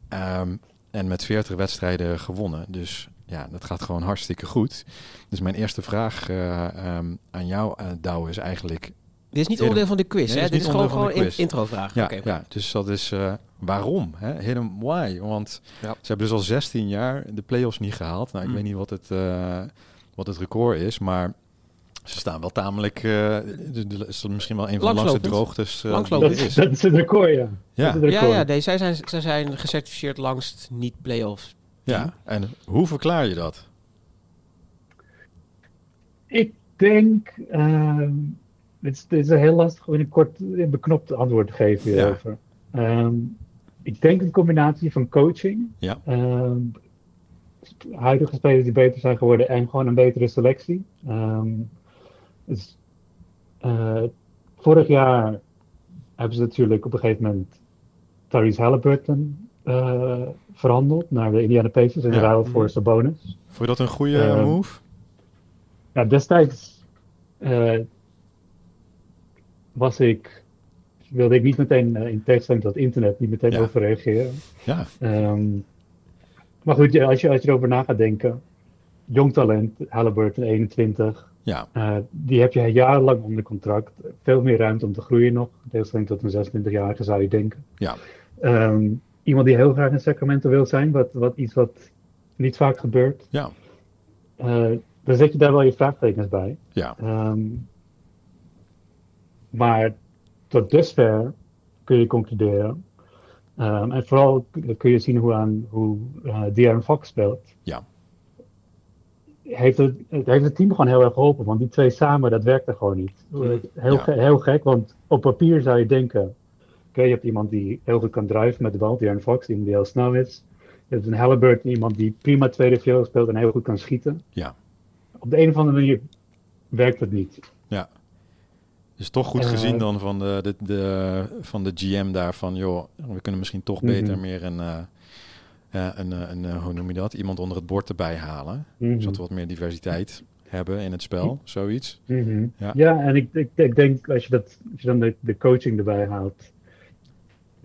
Ehm, en met 40 wedstrijden gewonnen. Dus ja, dat gaat gewoon hartstikke goed. Dus mijn eerste vraag eh, ehm, aan jou, uh, Douwe, is eigenlijk... Dit is niet onderdeel van de quiz, Nee, hè? dit Dit is gewoon, gewoon een introvraag. Ja, ja, dus dat is eh, waarom? Hè? Why? Want Ja. ze hebben dus al 16 jaar de play-offs niet gehaald. Nou, ik Mm. weet niet wat het, eh, wat het record is, maar ze staan wel tamelijk... eh, de- is dat misschien wel een van de langste droogtes eh, Langslopend. die Dat, is. dat is het record, ja. Ja. Ja, record. ja nee, zij, zijn, zij zijn gecertificeerd langst niet play-offs. Ja, en hoe verklaar je dat? Ik denk. ehm dit, is, dit is een heel lastig om een kort, een beknopt antwoord te geven Ja. hierover. Ehm, ik denk een combinatie van coaching. Ja. ehm, huidige spelers die beter zijn geworden en gewoon een betere selectie. Ehm, dus, eh, vorig jaar hebben ze natuurlijk op een gegeven moment Tyrese Halliburton verhandeld naar de Indiana Pacers in Ja. ruil voor Sabonis. Vond je dat een goede Ehm, move? Ja, destijds eh, was ik, wilde ik niet meteen uh, in tegenstelling tot internet niet meteen Ja. over reageren. Ja, Ehm, maar goed, als je, als je erover na gaat denken, jong talent, Halliburton 21, ja, eh, die heb je jarenlang onder contract. Veel meer ruimte om te groeien nog, in tegenstelling tot een 26-jarige zou je denken. ja, Ehm, iemand die heel graag in Sacramento wil zijn, wat, wat iets wat niet vaak gebeurt. ja, Eh, dan zet je daar wel je vraagtekens bij. ja, Ehm, maar tot dusver kun je concluderen. Ehm, en vooral kun je zien hoe, aan, hoe uh, De'Aaron Fox speelt. Ja. Heeft het, het heeft het team gewoon heel erg geholpen, want die twee samen, dat werkte gewoon niet. Heel, Ja. heel gek, want op papier zou je denken: oké, je hebt iemand die heel goed kan drijven met de bal, De'Aaron Fox, iemand die heel snel is. Je hebt een Halliburton, iemand die prima tweede viool speelt en heel goed kan schieten. Ja. Op de een of andere manier werkt het niet. Dus toch goed Eh, gezien dan van de, de, de, van de GM daar van, joh, we kunnen misschien toch Mhm. beter meer een, eh, ja, een, eh, een, eh, hoe noem je dat, iemand onder het bord erbij halen. Mhm. Zodat we wat meer diversiteit hebben in het spel, zoiets. Mhm. Ja. Ja. en ik, ik, ik denk als je, dat, als je dan de, de coaching erbij haalt.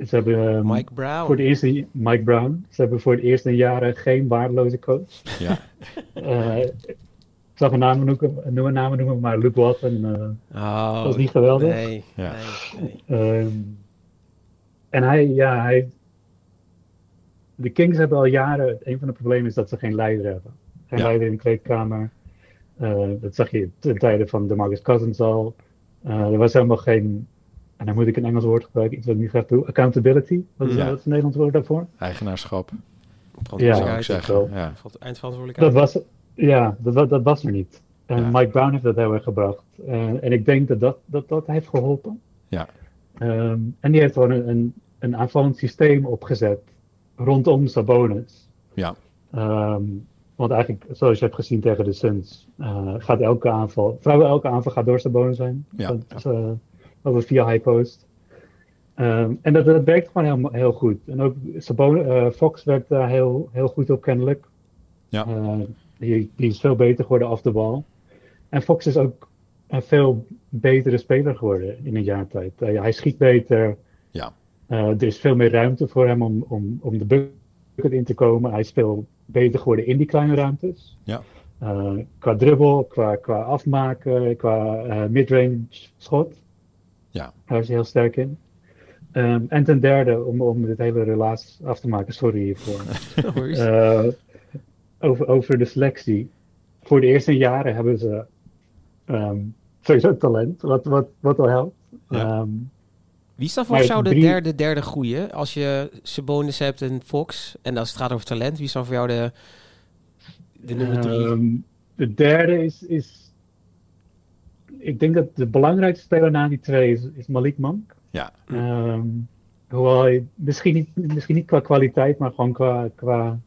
Ze hebben ehm, Mike Brown. voor de eerste Mike Brown. Ze hebben voor het eerst in jaren geen waardeloze coach. Ja, Eh, ik zal geen namen noemen, noemen, namen noemen maar Luke Walton eh, Oh, was niet geweldig. Nee, Ja. nee, nee. Ehm, en hij, ja, hij. De Kings hebben al jaren. Een van de problemen is dat ze geen leider hebben. Geen Ja. leider in de kleedkamer. Eh, dat zag je ten tijde van de Marcus Cousins al. Eh, er was helemaal geen. En dan moet ik een Engels woord gebruiken, iets wat ik niet graag doe. Accountability. Wat is, Ja. het Nederlands woord daarvoor? eigenaarschap, zou Ja, ik Verantwoordelijkheid. zeggen. wel. Ja, Valt- Eindverantwoordelijkheid. Dat was, ja, dat, dat was er niet. En Ja. Mike Brown heeft dat heel erg gebracht. En ik denk dat dat, dat, dat heeft geholpen. Ja. Ehm, en die heeft gewoon een, een, een aanvallend systeem opgezet rondom Sabonis. Ja. Ehm, want eigenlijk, zoals je hebt gezien tegen de Suns, eh, gaat elke aanval, vrijwel elke aanval gaat door Sabonis zijn. Ja. Dat eh, dat was via high post. Ehm, en dat, dat werkt gewoon heel, heel goed. En ook Sabone, Fox werd daar heel, heel goed op kennelijk. Ja. die, die is veel beter geworden af de bal. En Fox is ook een veel betere speler geworden in een jaar tijd. hij schiet beter. Ja. er is veel meer ruimte voor hem om, om, om de bucket in te komen. Hij is veel beter geworden in die kleine ruimtes. Ja. Uh, qua dribbel, qua, qua afmaken, qua midrange schot. Ja. Daar is hij heel sterk in. Um, en ten derde, om, om dit hele relaas af te maken, sorry hiervoor. [laughs] uh, over, over de selectie. Voor de eerste jaren hebben ze um, sowieso talent, wat, wat, wat al helpt. Ja. Um, wie is dan voor jou de derde, derde? Als je Sabonis hebt en Fox, en als het gaat over talent, wie is dan voor jou de, de nummer drie? Um, de derde is, is, ik denk dat de belangrijkste speler na die twee is, is Malik Monk. Ja. Um, hoewel hij misschien niet, misschien niet qua kwaliteit, maar gewoon qua, qua,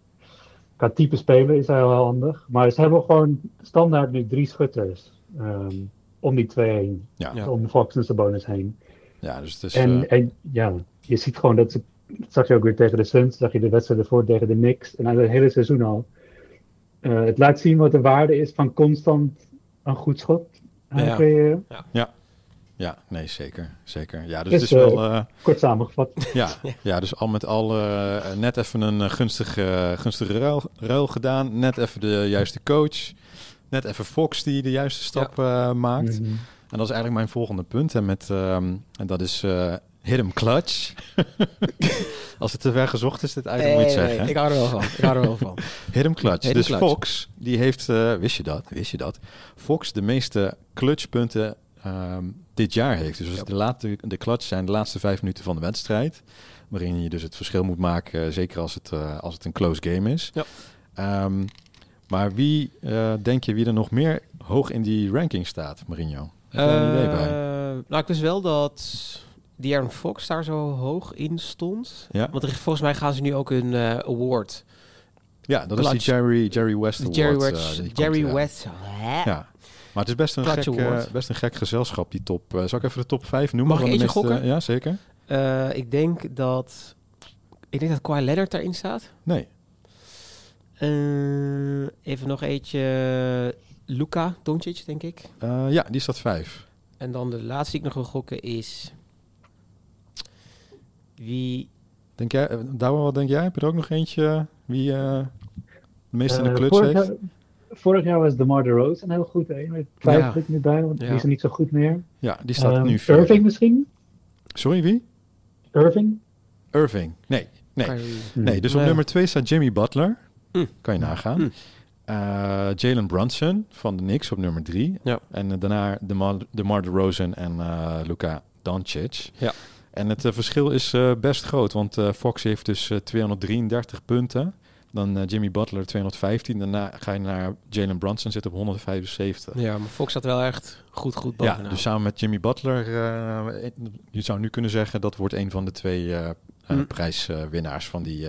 qua type speler is hij wel handig. Maar ze hebben gewoon standaard nu drie schutters um, om die twee heen. Ja. Om Fox en Sabonis heen. Ja, dus het is, en, uh... en ja, je ziet gewoon dat ze, dat zag je ook weer tegen de Suns, zag je de wedstrijd ervoor tegen de Knicks en het hele seizoen al. Uh, het laat zien wat de waarde is van constant een goed schot ja. creëren. Ja. ja. Ja, nee, zeker. zeker. Ja, dus, dus het is wel... Uh, kort samengevat. [laughs] Ja, ja, dus al met al uh, net even een gunstige, gunstige ruil, ruil, gedaan. Net even de juiste coach. Net even Fox die de juiste stap ja. maakt. Mm -hmm. En dat is eigenlijk mijn volgende punt. En, met, um, en dat is hit him clutch. [laughs] Als het te ver gezocht is, dit eigenlijk nee, moet zeggen. Nee, ik hou er wel van. Ik hou er wel van. [laughs] hit him clutch. Hit dus clutch. Fox, die heeft, uh, wist je dat? Wist je dat? Fox de meeste clutchpunten um, dit jaar heeft. Dus yep. de, laatste, de clutch zijn de laatste vijf minuten van de wedstrijd. Waarin je dus het verschil moet maken, zeker als het, uh, als het een close game is. Yep. Um, maar wie uh, denk je wie er nog meer hoog in die ranking staat, Mourinho? Heb je uh, een idee bij? Nou, ik wist wel dat De'Aaron Fox daar zo hoog in stond. Ja. Want er, volgens mij gaan ze nu ook een uh, award. Ja, dat Clutch. is die Jerry, Jerry West Award. Jerry West. Uh, Jerry komt, West. Ja. Maar het is best een, gek, uh, best een gek gezelschap, die top. Zal ik even de top 5 noemen? Mag ik eentje gokken? Ja, zeker. Ik denk dat... Ik denk dat Kawhi Leonard daarin staat. Nee. Even nog eentje. Luca Doncic, denk ik. Ja, die staat 5. En dan de laatste die ik nog wil gokken is... Wie... Denk jij, Douwe, wat denk jij? Heb je er ook nog eentje wie uh, de meeste in de clutch vorig heeft? Jaar, vorig jaar was DeMar DeRozan heel goed. Hè? Met twijfel ik nu bij, want Ja. die is er niet zo goed meer. Ja, die staat Ehm, nu vier. Irving misschien? Sorry, wie? Irving? Irving. Nee, nee. Nee dus op Nee. nummer 2 staat Jimmy Butler. Hm. Kan je nagaan. Hm. Eh, Jalen Brunson van de Knicks op nummer 3. Ja. En eh, daarna DeMar, DeMar DeRozan en eh Luka Doncic. Ja. En het eh, verschil is eh, best groot, want eh, Fox heeft dus eh, 233 punten. Dan Jimmy Butler 215. Daarna ga je naar Jalen Brunson, zit op 175. Ja, maar Fox zat wel echt goed, goed Ja, dus samen met Jimmy Butler, je zou nu kunnen zeggen dat wordt een van de twee Hm. prijswinnaars van die,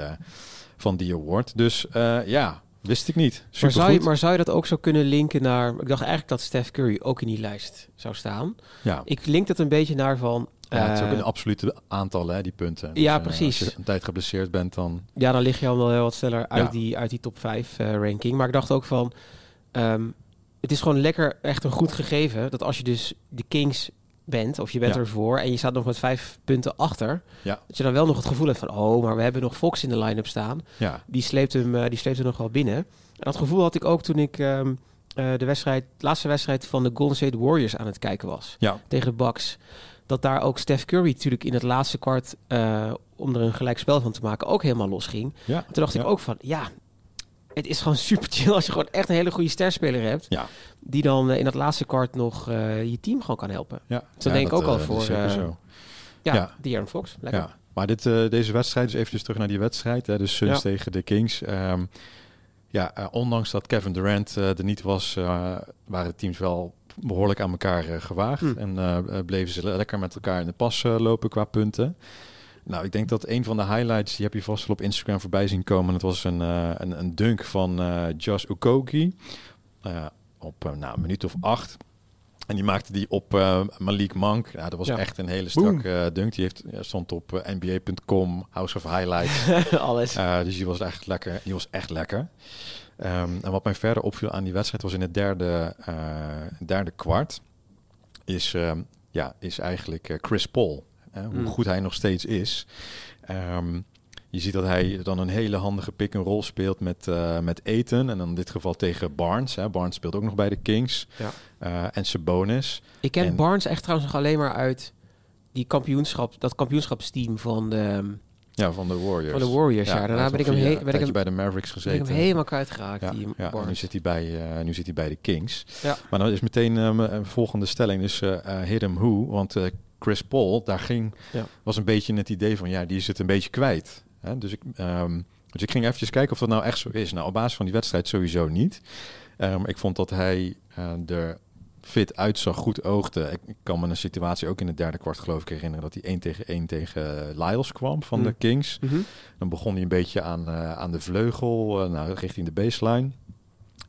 van die award. Dus ja, wist ik niet. maar, zou je, maar zou je dat ook zo kunnen linken naar... Ik dacht eigenlijk dat Steph Curry ook in die lijst zou staan. ja. Ik link het een beetje naar van... ja, het is ook eh, een absolute aantal, hè, die punten. Ja, eh, precies. Als je een tijd geblesseerd bent, dan... Ja, dan lig je al wel heel wat sneller uit, Ja. die, uit die top 5 eh, ranking. Maar ik dacht ook van... ehm, het is gewoon lekker echt een goed gegeven... dat als je dus de Kings bent, of je bent Ja. ervoor... en je staat nog met vijf punten achter... Ja. dat je dan wel nog het gevoel hebt van... oh, maar we hebben nog Fox in de line-up staan. Ja, Die sleept hem, die sleept hem nog wel binnen. En dat gevoel had ik ook toen ik ehm, eh, de wedstrijd, de laatste wedstrijd van de Golden State Warriors aan het kijken was. ja, Tegen de Bucks. Dat daar ook Steph Curry natuurlijk in het laatste kwart... eh, om er een gelijk spel van te maken, ook helemaal los ging. ja. Toen dacht Ja. ik ook van, ja, het is gewoon [laughs] super chill als je gewoon echt een hele goede sterspeler hebt. Ja. Die dan eh, in dat laatste kwart nog eh, je team gewoon kan helpen. ja. Zo Ja, denk ik ook al voor, eh, zo. Ja, Ja. De'Aaron Fox. Lekker. Ja, maar dit, eh, deze wedstrijd, dus even terug naar die wedstrijd. Hè, dus Suns Ja. tegen de Kings. Ehm, ja, ondanks dat Kevin Durant eh, er niet was, eh, waren de teams wel behoorlijk aan elkaar eh, gewaagd. Hm. En eh, eh, bleven ze le- lekker met elkaar in de pas lopen qua punten. Nou, ik denk dat een van de highlights, die heb je vast wel op Instagram voorbij zien komen. Dat was een, een, een dunk van eh Josh Okogie. Eh, op nou, een minuut of acht. En die maakte die op uh, Malik Monk. Ja, dat was echt een hele strakke dunk. Die heeft, stond op NBA.com, House of Highlights. [laughs] Alles. dus die was echt lekker. Die was echt lekker. Um, en wat mij verder opviel aan die wedstrijd was in het derde, derde kwart. Is, uh, ja, is eigenlijk Chris Paul. hoe mm. goed hij nog steeds is. Um, je ziet dat hij dan een hele handige pick-and-roll speelt met, uh, met Eten. En dan in dit geval tegen Barnes. Hè. Barnes speelt ook nog bij de Kings. Ja. Uh, en Sabonis. Ik ken en... Barnes echt trouwens nog alleen maar uit die kampioenschap, dat kampioenschapsteam van de... Ja, van de Warriors. Van de Warriors, ja. Daarna ben ik hem, he ben ik hem bij de Mavericks gezeten. Ben ik hem helemaal kwijtgeraakt, ja, die ja, nu zit hij bij, uh, nu zit hij bij de Kings. Ja. Maar dan is meteen um, een volgende stelling, dus uh, hit him who. Want Chris Paul, daar ging, ja. was een beetje het idee van, ja, die is het een beetje kwijt. Hè? Dus, ik, um, dus ik ging eventjes kijken of dat nou echt zo is. Nou, op basis van die wedstrijd sowieso niet. Um, ik vond dat hij er fit uitzag, goed oogde. Ik, kan me een situatie ook in het derde kwart geloof ik herinneren... dat hij 1 tegen 1 tegen Lyles kwam van mm. de Kings. Mm -hmm. Dan begon hij een beetje aan, uh, aan de vleugel, uh, nou, richting de baseline...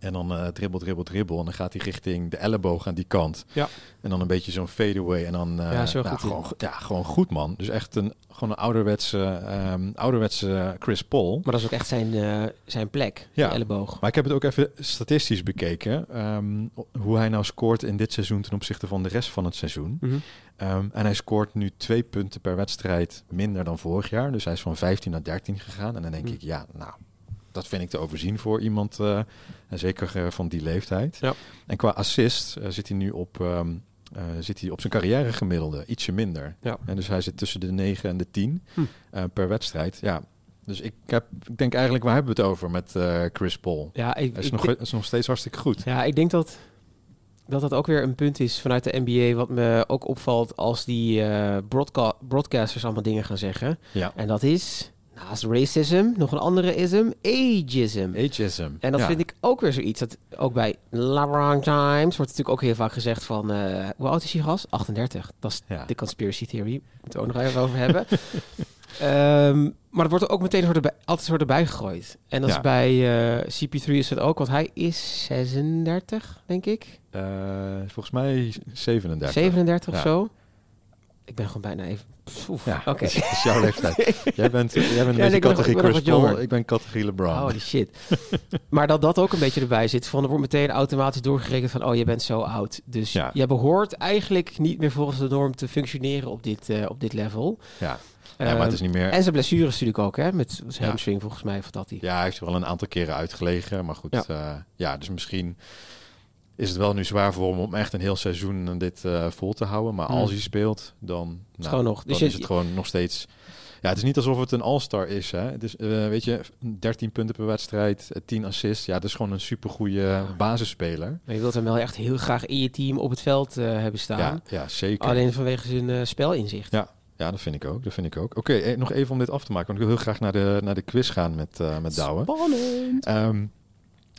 En dan uh, dribbel, dribbel, dribbel. En dan gaat hij richting de elleboog aan die kant. Ja. En dan een beetje zo'n fadeaway. En dan uh, ja, nou, goed gewoon, ja, gewoon goed, man. Dus echt een, gewoon een ouderwetse, um, ouderwetse Chris Paul. Maar dat is ook echt zijn, uh, zijn plek, ja. elleboog. Maar ik heb het ook even statistisch bekeken. Um, hoe hij nou scoort in dit seizoen ten opzichte van de rest van het seizoen. Mm -hmm. um, en hij scoort nu twee punten per wedstrijd minder dan vorig jaar. Dus hij is van 15 naar 13 gegaan. En dan denk mm. ik, ja, nou dat vind ik te overzien voor iemand, uh, zeker uh, van die leeftijd. Ja. En qua assist uh, zit hij nu op, um, zit hij op zijn carrière gemiddelde, ietsje minder. Ja. En dus hij zit tussen de 9 en de 10 hm. per wedstrijd. Ja, dus ik, heb, ik denk eigenlijk, waar hebben we het over met Chris Paul? Ja, ik, is, ik, nog, is nog steeds hartstikke goed. Ja, ik denk dat dat dat ook weer een punt is vanuit de NBA, wat me ook opvalt als die broadca broadcasters allemaal dingen gaan zeggen. Ja. En dat is Naast racism, nog een andere ism, ageism. Ageism. En dat ja. vind ik ook weer zoiets. Dat ook bij LeBron Times wordt natuurlijk ook heel vaak gezegd van... Uh, hoe oud is die gast? 38. Dat is ja. de conspiracy theory. Moeten we ook nog even over hebben. um, [laughs] maar dat wordt er ook meteen erbij, altijd wordt erbij gegooid. En dat ja. is bij uh, CP3 is het ook, want hij is 36, denk ik. Uh, volgens mij 37. 37 of zo. Ik ben gewoon bijna even ja, oké. Okay. Dat is jouw leeftijd. [laughs] jij bent, jij bent een ja, beetje categorie Chris Paul, ik ben categorie LeBron. Holy shit. [laughs] maar dat dat ook een beetje erbij zit, van er wordt meteen automatisch doorgerekend van, oh, je bent zo oud. Dus ja. je behoort eigenlijk niet meer volgens de norm te functioneren op dit, uh, op dit level. Ja. Ja, maar het is niet meer... En zijn blessures natuurlijk ook, hè? Met zijn hamstring volgens mij, of dat hij. Ja, hij heeft er wel een aantal keren uitgelegen. Maar goed, ja, uh, ja dus misschien is het wel nu zwaar voor hem om echt een heel seizoen dit uh, vol te houden. Maar mm. als hij speelt, dan, nou, gewoon nog. dan dus is je, het gewoon nog steeds... Ja, het is niet alsof het een all-star is. Hè? Het is, uh, weet je, 13 punten per wedstrijd, 10 assists. Ja, dat is gewoon een supergoeie ja. basisspeler. Maar je wilt hem wel echt heel graag in je team op het veld uh, hebben staan. Ja, ja, zeker. Alleen vanwege zijn spelinzicht. Ja, ja, dat vind ik ook. Dat vind ik ook. Oké, okay, nog even om dit af te maken. Want ik wil heel graag naar de, naar de quiz gaan met, uh, met Douwe. Spannend! Um,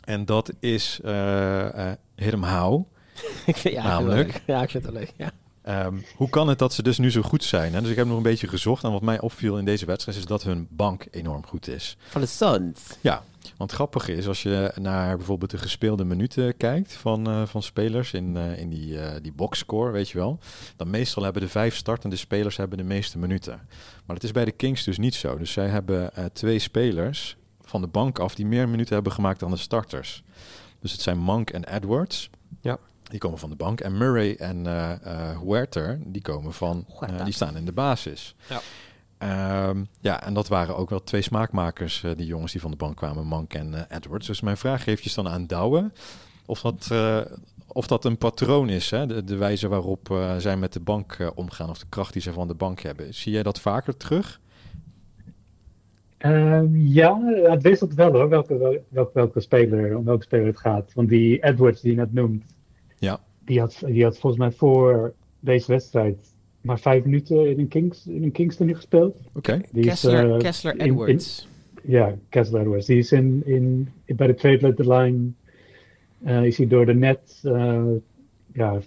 en dat is uh, Hit 'em How. ja, Namelijk. Ja, ik vind het leuk. Ja. Um, hoe kan het dat ze dus nu zo goed zijn? Hè? Dus ik heb nog een beetje gezocht. En wat mij opviel in deze wedstrijd is dat hun bank enorm goed is. Van de Suns? Ja. Want grappig is, als je naar bijvoorbeeld de gespeelde minuten kijkt van, uh, van spelers in, uh, in die, uh, die boxscore, weet je wel. Dan meestal hebben de vijf startende spelers hebben de meeste minuten. Maar dat is bij de Kings dus niet zo. Dus zij hebben twee spelers van de bank af die meer minuten hebben gemaakt dan de starters. Dus het zijn Monk en Edwards. Ja. Die komen van de bank. En Murray en uh, uh, Huerter, die komen van, uh, die staan in de basis. Ja. Um, ja, en dat waren ook wel twee smaakmakers, die jongens die van de bank kwamen, Monk en Edwards. Dus mijn vraag geeft je dan aan Douwe of dat, of dat een patroon is, hè? De, de wijze waarop zij met de bank omgaan, of de kracht die ze van de bank hebben. Zie jij dat vaker terug? Um, ja, het wisselt wel hoor, welke, welke, welke, speler, om welke speler het gaat. Want die Edwards die je net noemt, ja. die, had, die had volgens mij voor deze wedstrijd maar vijf minuten in een, Kings, in een Kingston gespeeld. Oké. Okay. Kessler, uh, Kessler Edwards. In, in, ja, Kessler Edwards. Die is in, in, bij de trade deadline uh, is hij door de net uh, ja,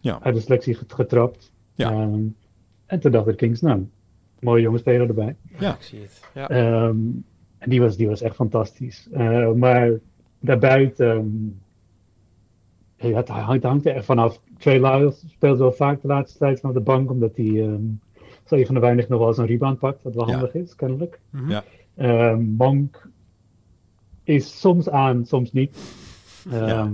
ja. uit de selectie getrapt. Ja. Um, en toen dacht de Kings, nou, mooie jonge speler erbij. Ja, ik zie het. Ja. Um, en die was, die was echt fantastisch. Uh, maar daarbuiten um, ja, het hangt, hangt er echt vanaf. Trey Lyles speelt wel vaak de laatste tijd van de bank, omdat hij um, zo een van de weinig nog wel eens een rebound pakt, wat wel handig is, kennelijk. Mhm. Ja. Um, Monk is soms aan, soms niet. Um, ja.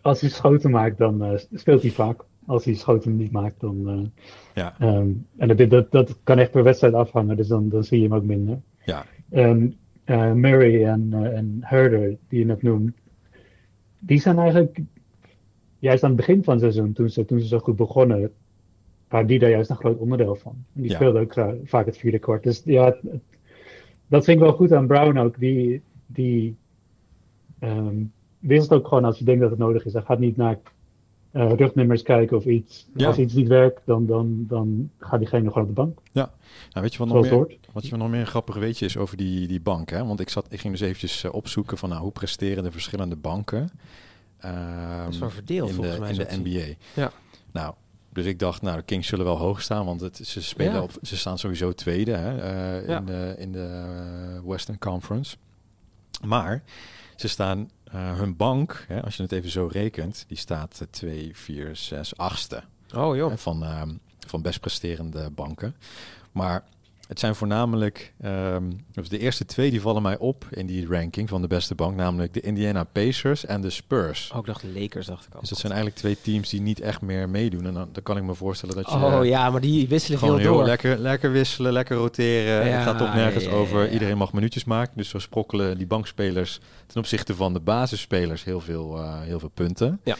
Als hij schoten maakt, dan uh, speelt hij vaak. Als hij schoten niet maakt, dan. Uh, ja. en dat, dat, dat kan echt per wedstrijd afhangen, dus dan, dan zie je hem ook minder. Ja. Uh, Murray en, en Herder, die je net noemt, die zijn eigenlijk juist aan het begin van het seizoen, toen ze, toen ze zo goed begonnen, waren die daar juist een groot onderdeel van. En die Ja. speelden ook uh, vaak het vierde kwart. Dus ja, het- het- dat vind ik wel goed aan Brown ook. Die, die ehm, wisselt ook gewoon als je denkt dat het nodig is. Hij gaat niet naar eh, rugnummers kijken of iets. Ja. Als iets niet werkt, dan, dan, dan gaat diegene gewoon op de bank. Nou, weet je wat nog meer, hoort. wat je nog meer een grappig weetje is over die, die bank? Hè? Want ik, zat, ik ging dus eventjes eh, opzoeken van nou, hoe presteren de verschillende banken ehm, Dat is wel verdeeld in volgens de, mij. in de. NBA. Ja. Nou, dus ik dacht, nou, de Kings zullen wel hoog staan, want het, ze, spelen Ja. op, ze staan sowieso tweede hè, eh, Ja. in de, in de Western Conference. Maar ze staan, eh, hun bank, hè, als je het even zo rekent, die staat eh, 2, 4, 6, 8ste Oh joh. hè, van, ehm, van best presterende banken. Maar het zijn voornamelijk, dus de eerste twee die vallen mij op in die ranking van de beste bank, namelijk de Indiana Pacers en de Spurs. Oh, ik dacht de Lakers, dacht ik al. Dus dat zijn eigenlijk twee teams die niet echt meer meedoen. En dan, dan kan ik me voorstellen dat je Oh ja, maar die wisselen gewoon veel heel door. lekker, lekker wisselen, lekker roteren. Ja, het gaat toch nergens ja, ja, over. Iedereen mag minuutjes maken. Dus zo sprokkelen die bankspelers ten opzichte van de basisspelers heel veel, eh, heel veel punten. Ja.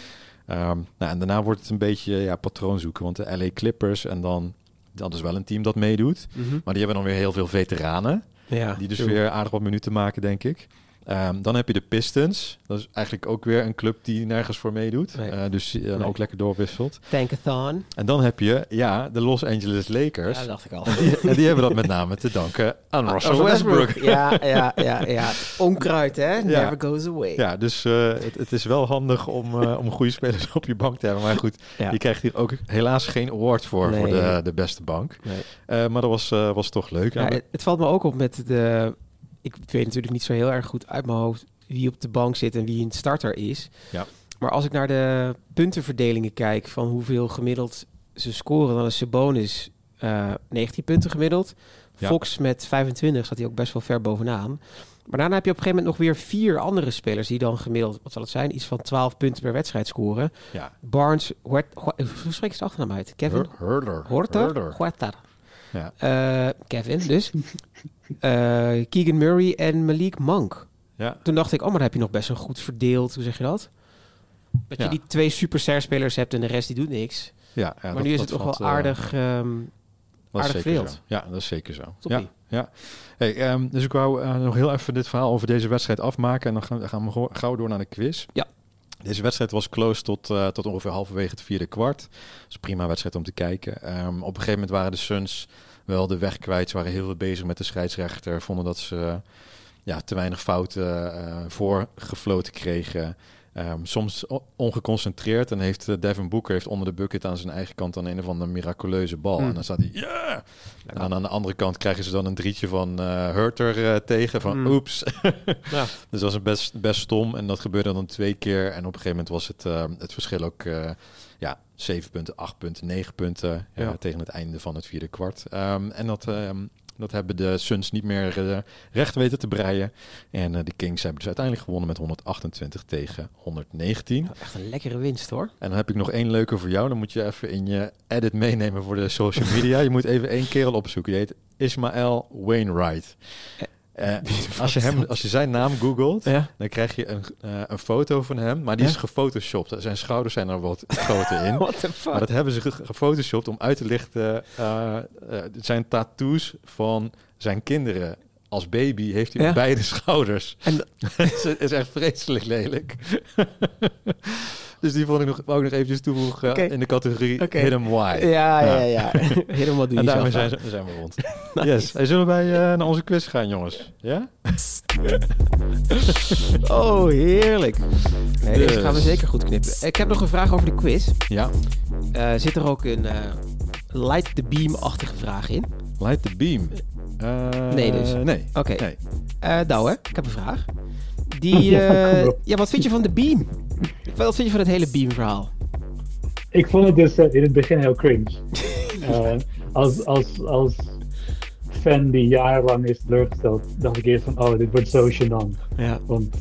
Ehm, nou, en daarna wordt het een beetje ja, patroon zoeken. Want de LA Clippers en dan... Dat is wel een team dat meedoet. Mhm. Maar die hebben dan weer heel veel veteranen. Ja, Die dus weer aardig wat minuten maken, denk ik. Ehm, dan heb je de Pistons. Dat is eigenlijk ook weer een club die nergens voor meedoet. Nee. Eh, dus eh, Nee. ook lekker doorwisselt. Tankathon. En dan heb je, ja, de Los Angeles Lakers. Ja, dat dacht ik al. Die, en die hebben dat met name te danken aan Russell Westbrook. Ja, ja, ja, ja. Onkruid, hè? Never goes away. Ja, dus eh, het, het is wel handig om, om goede spelers op je bank te hebben. Maar goed, Ja. je krijgt hier ook helaas geen award voor, voor de, de beste bank. Maar dat was, was toch leuk. Ja, het, het valt me ook op met de... Ik weet natuurlijk niet zo heel erg goed uit mijn hoofd wie op de bank zit en wie een starter is. Ja. Maar als ik naar de puntenverdelingen kijk van hoeveel gemiddeld ze scoren, dan is Sabonis eh 19 punten gemiddeld. Ja. Fox met 25 staat hij ook best wel ver bovenaan. Maar daarna heb je op een gegeven moment nog weer vier andere spelers die dan gemiddeld, wat zal het zijn, iets van 12 punten per wedstrijd scoren. ja. Barnes, Huert, Hu- hoe spreek je zijn achternaam uit? Kevin Hur- Hurler. Horter? Huerter. Ja. Eh, Kevin dus. [laughs] Eh, Keegan Murray en Malik Monk. Ja. Toen dacht ik, oh, maar dan heb je nog best wel goed verdeeld. Hoe zeg je dat? Dat je die twee superster spelers hebt en de rest die doet niks. Ja, ja, maar dat- nu is het toch wel eh, aardig... Dat is aardig zeker verdeeld. zo. Ja, dat is zeker zo. Toppie. Ja, ja. Hey, ehm, dus ik wou nog heel even dit verhaal over deze wedstrijd afmaken. En dan gaan, gaan we gauw door naar de quiz. Ja. Deze wedstrijd was close tot, eh, tot ongeveer halverwege het vierde kwart. Dat is prima wedstrijd om te kijken. Ehm, op een gegeven moment waren de Suns wel de weg kwijt. Ze waren heel veel bezig met de scheidsrechter. Vonden dat ze ja, te weinig fouten eh voorgefloten kregen. Ehm, soms ongeconcentreerd. En heeft eh, Devin Booker heeft onder de bucket aan zijn eigen kant dan een of andere miraculeuze bal. Hmm. En dan staat hij, ja! En aan de andere kant krijgen ze dan een drietje van eh Hurter eh, tegen. Van Mm. oeps. [laughs] Ja. Dus dat was een best, best stom. En dat gebeurde dan twee keer. En op een gegeven moment was het, eh, het verschil ook ja, 7 punten, 8 punten, 9 punten. Ja. tegen het einde van het vierde kwart. Ehm, en dat, ehm, dat hebben de Suns niet meer eh, recht weten te breien. En eh, de Kings hebben dus uiteindelijk gewonnen met 128 tegen 119. nou, echt een lekkere winst hoor. En dan heb ik nog één leuke voor jou. Dan moet je even in je edit meenemen voor de social media. je moet even één kerel opzoeken. Die heet Ismael Wainwright. Eh, [laughs] als, je hem, als je zijn naam googelt, Ja. dan krijg je een, eh, een foto van hem. Maar die Ja? is gefotoshopt. Zijn schouders zijn er wat [laughs] groter in. What the fuck? Maar dat hebben ze ge- gefotoshopt om uit te lichten. eh, zijn tattoos van zijn kinderen. Als baby heeft hij Ja. op beide schouders. En [laughs] Het is- is echt vreselijk lelijk. Dus die vond ik nog, wou ik nog eventjes toevoegen Oké. in de categorie Oké. Hit 'em Why. ja, ja, ja. Helemaal [laughs] doe En je daarmee zijn, we rond. [laughs] Yes. Hey, zullen wij eh, naar onze quiz gaan, jongens? Ja? [laughs] Oh, heerlijk. Nee, deze Dus. gaan we zeker goed knippen. Ik heb nog een vraag over de quiz. Ja. Eh, zit er ook een eh, light the beam-achtige vraag in? Light the beam. Eh, Nee dus. Nee. Oké. Nee. Eh Douwe, ik heb een vraag. Die, eh, ja, wat vind je van de Beam? Wat vind je van het hele Beam-verhaal? Ik vond het dus eh, in het begin heel cringe. [laughs] Eh, als, als, als fan die jarenlang is teleurgesteld, dacht ik eerst van, oh, dit wordt zo gênant. Ja. Want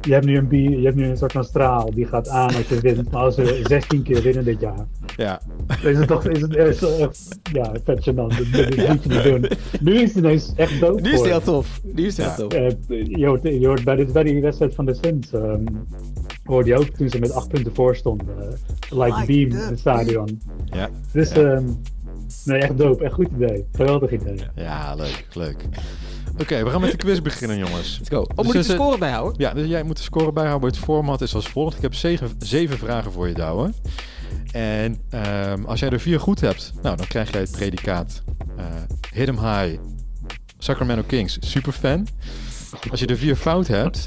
je hebt nu een, bi- je hebt nu een soort van straal, die gaat aan als je wint. Maar als we 16 keer winnen dit jaar, Ja, is het toch is het, is het echt, ja, vet gênant. Dat, moet je niet doen. Nu is het ineens echt dood Nu is het heel tof. Nu is het heel tof. Eh, je, hoort, je hoort bij, dit, bij die wedstrijd van de Suns, ehm, hoorde je ook toen ze met acht punten voor stonden. eh, like Like beam in het stadion. ja, Dus Ja. ehm, nee, echt dope. Echt goed idee. Geweldig idee. ja, leuk, leuk. Oké, we gaan met de quiz beginnen, jongens. Let's go. Oh, Dus moet ik is de score bijhouden? Ja, dus jij moet de score bijhouden. Het format is als volgt. Ik heb zeven, zeven vragen voor je, Douwe. En ehm, als jij er vier goed hebt, nou, dan krijg jij het predicaat eh Hit 'em High, Sacramento Kings, superfan. Als je er vier fout hebt,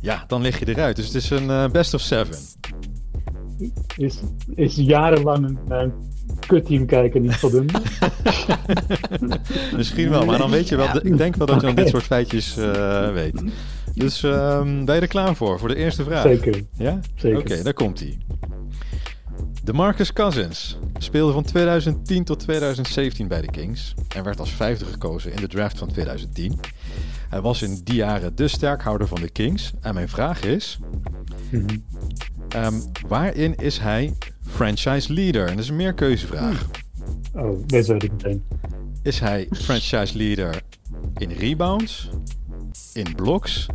ja, dan lig je eruit. Dus het is een eh, best of seven. Is, is jarenlang naar een kutteam kijken niet voldoende? [laughs] Misschien wel, maar dan weet je wel. Ik denk wel dat je dan dit soort feitjes eh, weet. Dus ehm, ben je er klaar voor? Voor de eerste vraag? Zeker. Ja? Zeker. Oké, daar komt hij. De Marcus Cousins speelde van 2010 tot 2017 bij de Kings en werd als vijfde gekozen in de draft van 2010. Hij was in die jaren de sterkhouder van de Kings. En mijn vraag is, Mhm. ehm, waarin is hij franchise leader? En dat is een meerkeuzevraag. Oh, deze weet ik meteen. Is hij franchise leader in rebounds, in blocks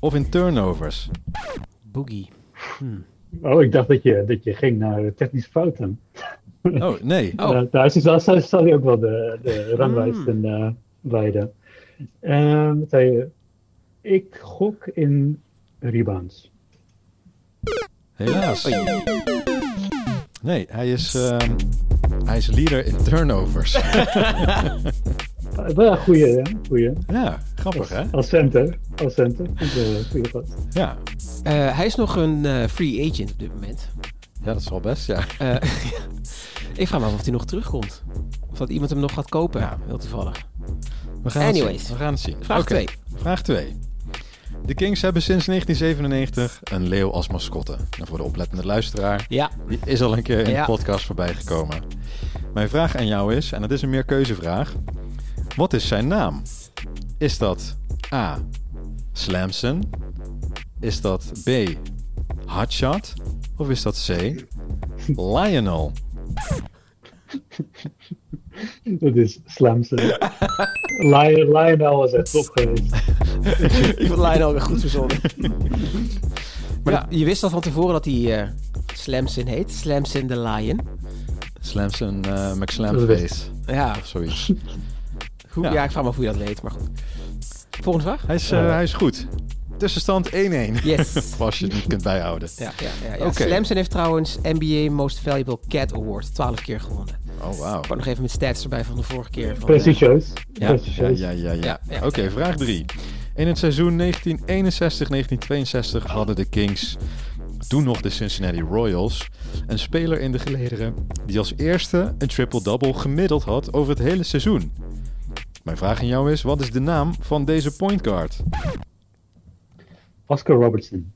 of in turnovers? Boogie. Hmm. Oh, ik dacht dat je, dat je ging naar technische fouten. Oh, nee. Oh. Uh, daar is- daar zal hij ook wel de, de ranglijsten eh leiden. Ehm, wat zei je? Ik gok in rebounds. Helaas. Nee, hij is, ehm, hij is leader in turnovers. Uh, [laughs] wel een goeie, hè? Goeie. ja, grappig hè? Als center. Als center. Goeie gast. Ja. Eh, hij is nog een eh, free agent op dit moment. ja, dat is wel best, ja. Eh, [laughs] ik vraag me af of hij nog terugkomt. Of dat iemand hem nog gaat kopen. Ja. Heel toevallig. We gaan Anyways. het zien. We gaan het zien. Vraag Oké, 2. Vraag 2. De Kings hebben sinds 1997 een leeuw als mascotte. En voor de oplettende luisteraar, Ja. die is al een keer in Ja. de podcast voorbij gekomen. Mijn vraag aan jou is, en dat is een meerkeuzevraag. Wat is zijn naam? Is dat A. Slamson? Is dat B. Hotshot? Of is dat C. Lionel? [laughs] Dat is Slamson. Lion, Lionel was echt top geweest. Ik vond Lionel weer goed verzonnen. maar Ja. dat- je wist al van tevoren dat hij eh Slamson heet. Slamson the Lion. Slamson uh, McSlamface. Ja, Of zoiets. goed, Ja. ja. ik vraag me af hoe je dat weet, maar goed. Volgende vraag? Hij is, eh, hij is goed. Tussenstand 1-1. Yes. [laughs] Als je het niet kunt bijhouden. Ja, ja, ja, ja. Oké. Slamson heeft trouwens NBA Most Valuable Cat Award 12 keer gewonnen. Oh, wauw. Ik wou nog even met stats erbij van de vorige keer. Van, Prestigieus. Ja. Ja, Prestigieus. ja, ja, ja. Ja, ja. Oké, vraag 3. In het seizoen 1961-1962 hadden de Kings, toen nog de Cincinnati Royals, een speler in de gelederen die als eerste een triple-double gemiddeld had over het hele seizoen. Mijn vraag aan jou is, wat is de naam van deze point guard? Oscar Robertson.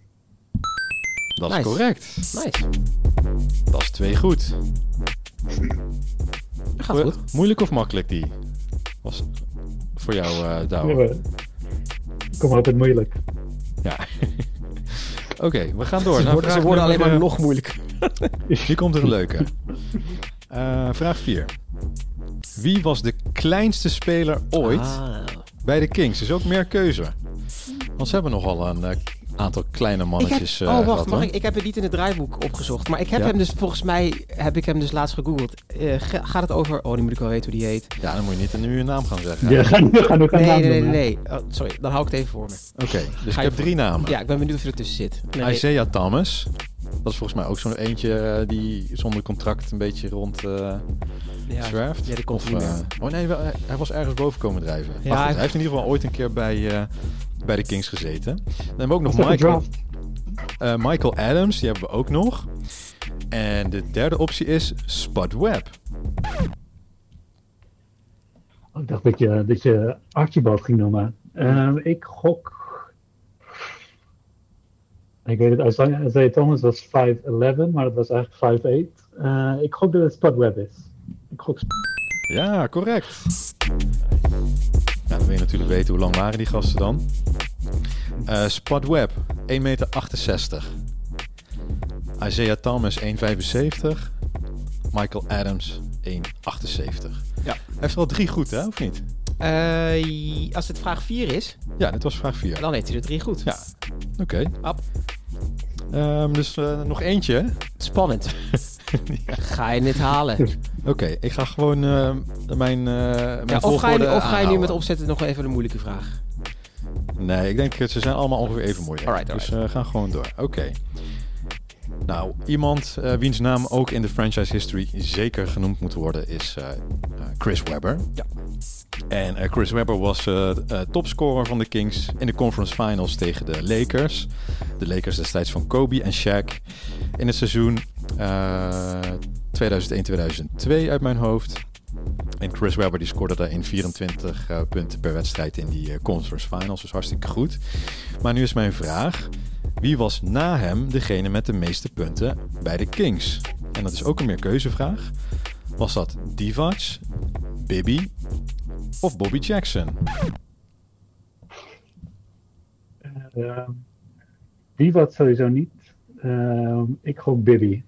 Dat is Nice. correct. Nice. Dat is twee goed. Gaat goed. Moeilijk of makkelijk die? Was voor jou, eh Douwe? Ja, Kom maar op het moeilijk. Ja. [laughs] Oké, we gaan door. Ze naar worden, worden alleen maar eh, nog moeilijker. [laughs] Hier komt er een leuke. Eh, vraag 4. Wie was de kleinste speler ooit Ah. bij de Kings? Dus ook meer keuze. Want ze hebben nogal een eh, aantal kleine heb, mannetjes eh oh, wacht, gehad. mag ik, ik heb het niet in het draaiboek opgezocht. Maar ik heb Ja. hem dus, volgens mij, heb ik hem dus laatst gegoogeld. Eh, ga- gaat het over, oh, nu moet ik wel weten hoe die heet. Ja, dan moet je niet nu je naam gaan zeggen. Ja, ga nu gaan we gaan Nee, naam nee, nee, noemen. nee. Oh, sorry, dan hou ik het even voor me. Oké, dus Ga ik je heb drie namen. Ja, ik ben benieuwd of je ertussen zit. Nee, Isaiah Thomas. Dat is volgens mij ook zo'n eentje eh, die zonder contract een beetje rond eh ja, zwerft. Ja, die komt Of, niet meer. eh, oh nee, wel, hij, was ergens boven komen drijven. Ja, hij- hij heeft in ieder geval ooit een keer bij, eh, bij de Kings gezeten. Dan hebben we ook nog Michael, eh, Michael Adams, die hebben we ook nog. En de derde optie is Spud Webb. Oh, ik dacht dat je, dat je Archibald ging noemen. Ehm, ik gok Ik weet het, Isaiah Thomas was 5'11, maar dat was eigenlijk 5'8. Uh, ik gok dat het Spud Webb is. Ik gok Ja, correct. Ja, dan wil je natuurlijk weten hoe lang waren die gasten dan. Uh, Spud Webb, 1,68 meter. Isaiah Thomas, 1,75. Michael Adams, 1,78. Ja. Hij heeft wel drie goed, hè? Of niet? Uh, als het vraag 4 is... Ja, dit was vraag 4. Dan heeft hij er drie goed. Ja, oké. Okay. Um, dus uh, nog eentje. Spannend. [laughs] ja. Ga je dit halen? Oké, okay, ik ga gewoon uh, mijn, mijn ja, Of ga je, of ga je nu met opzetten nog even een moeilijke vraag? Nee, ik denk dat ze zijn allemaal ongeveer even moeilijk. Alright, alright. Dus uh, gaan gewoon door. Oké. Okay. Nou, iemand uh, wiens naam ook in de franchise history zeker genoemd moet worden is uh, Chris Webber. Ja. En uh, Chris Webber was topscorer van de Kings in de conference finals tegen de Lakers. De Lakers destijds van Kobe en Shaq. In het seizoen 2001-2002 uit mijn hoofd. En Chris Webber die scoorde daarin 24 uh, punten per wedstrijd in die conference finals. Dus hartstikke goed. Maar nu is mijn vraag. Wie was na hem degene met de meeste punten bij de Kings? En dat is ook een meerkeuzevraag. Was dat Divac, Bibby of Bobby Jackson? Uh, Divac sowieso niet. ik gok Bibby.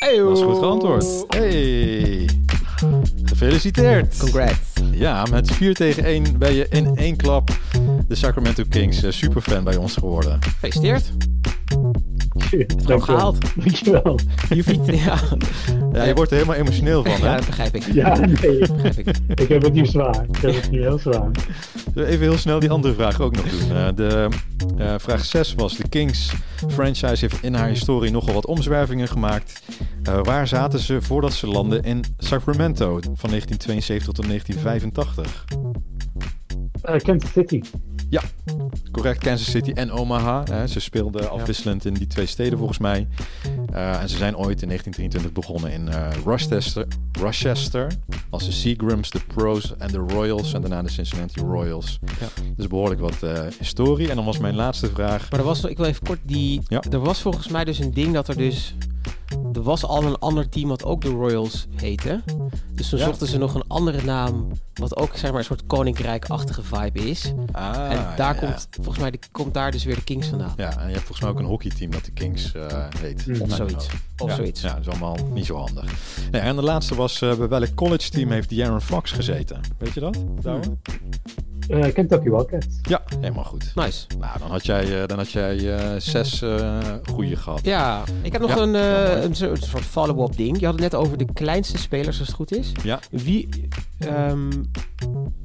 Hey, dat is goed geantwoord. Hey. Gefeliciteerd. Congrats. Ja, met 4 tegen 1 ben je in één klap de Sacramento Kings uh, superfan bij ons geworden. Gefeliciteerd. Het is gehaald. Dankjewel. Je, fiets, [laughs] ja. ja, je wordt er helemaal emotioneel van, hè? Ja, dat begrijp ik. Ja, nee. Begrijp ik. ik heb het niet zwaar. Ik heb het niet heel zwaar. Even heel snel die andere vraag ook nog doen. Uh, de uh, vraag 6 was: De Kings franchise heeft in haar historie nogal wat omzwervingen gemaakt. Uh, waar zaten ze voordat ze landden in Sacramento van 1972 tot 1985? Kansas City. Ja, correct. Kansas City en Omaha. Hè. Ze speelden afwisselend in die twee steden volgens mij. Uh, en ze zijn ooit in 1923 begonnen in uh, Rochester, Rochester. Als de Seagrams, de Pros en de Royals. En daarna de Cincinnati Royals. Ja. Dus behoorlijk wat uh, historie. En dan was mijn laatste vraag. Maar er was, ik wil even kort die... Ja. Er was volgens mij dus een ding dat er dus er was al een ander team wat ook de Royals heette. Dus toen zochten ze nog een andere naam, wat ook zeg maar een soort koninkrijkachtige vibe is. Ah, en daar komt, volgens mij, komt daar dus weer de Kings vandaan. Ja, en je hebt volgens mij ook een hockeyteam dat de Kings uh, heet. Mm. Of zoiets. Of zoiets. Ja, dat is allemaal niet zo handig. Nee, en de laatste was, uh, bij welk college team heeft Darren Fox gezeten? Weet je dat, Douwe? Uh, Kentucky Wildcats. Ja, helemaal goed. Nice. Nou, dan had jij, uh, dan had jij uh, zes goede gehad. Ja, ik heb nog ja. een, een, soort follow-up ding. Je had het net over de kleinste spelers, als het goed is. Ja. Wie, um,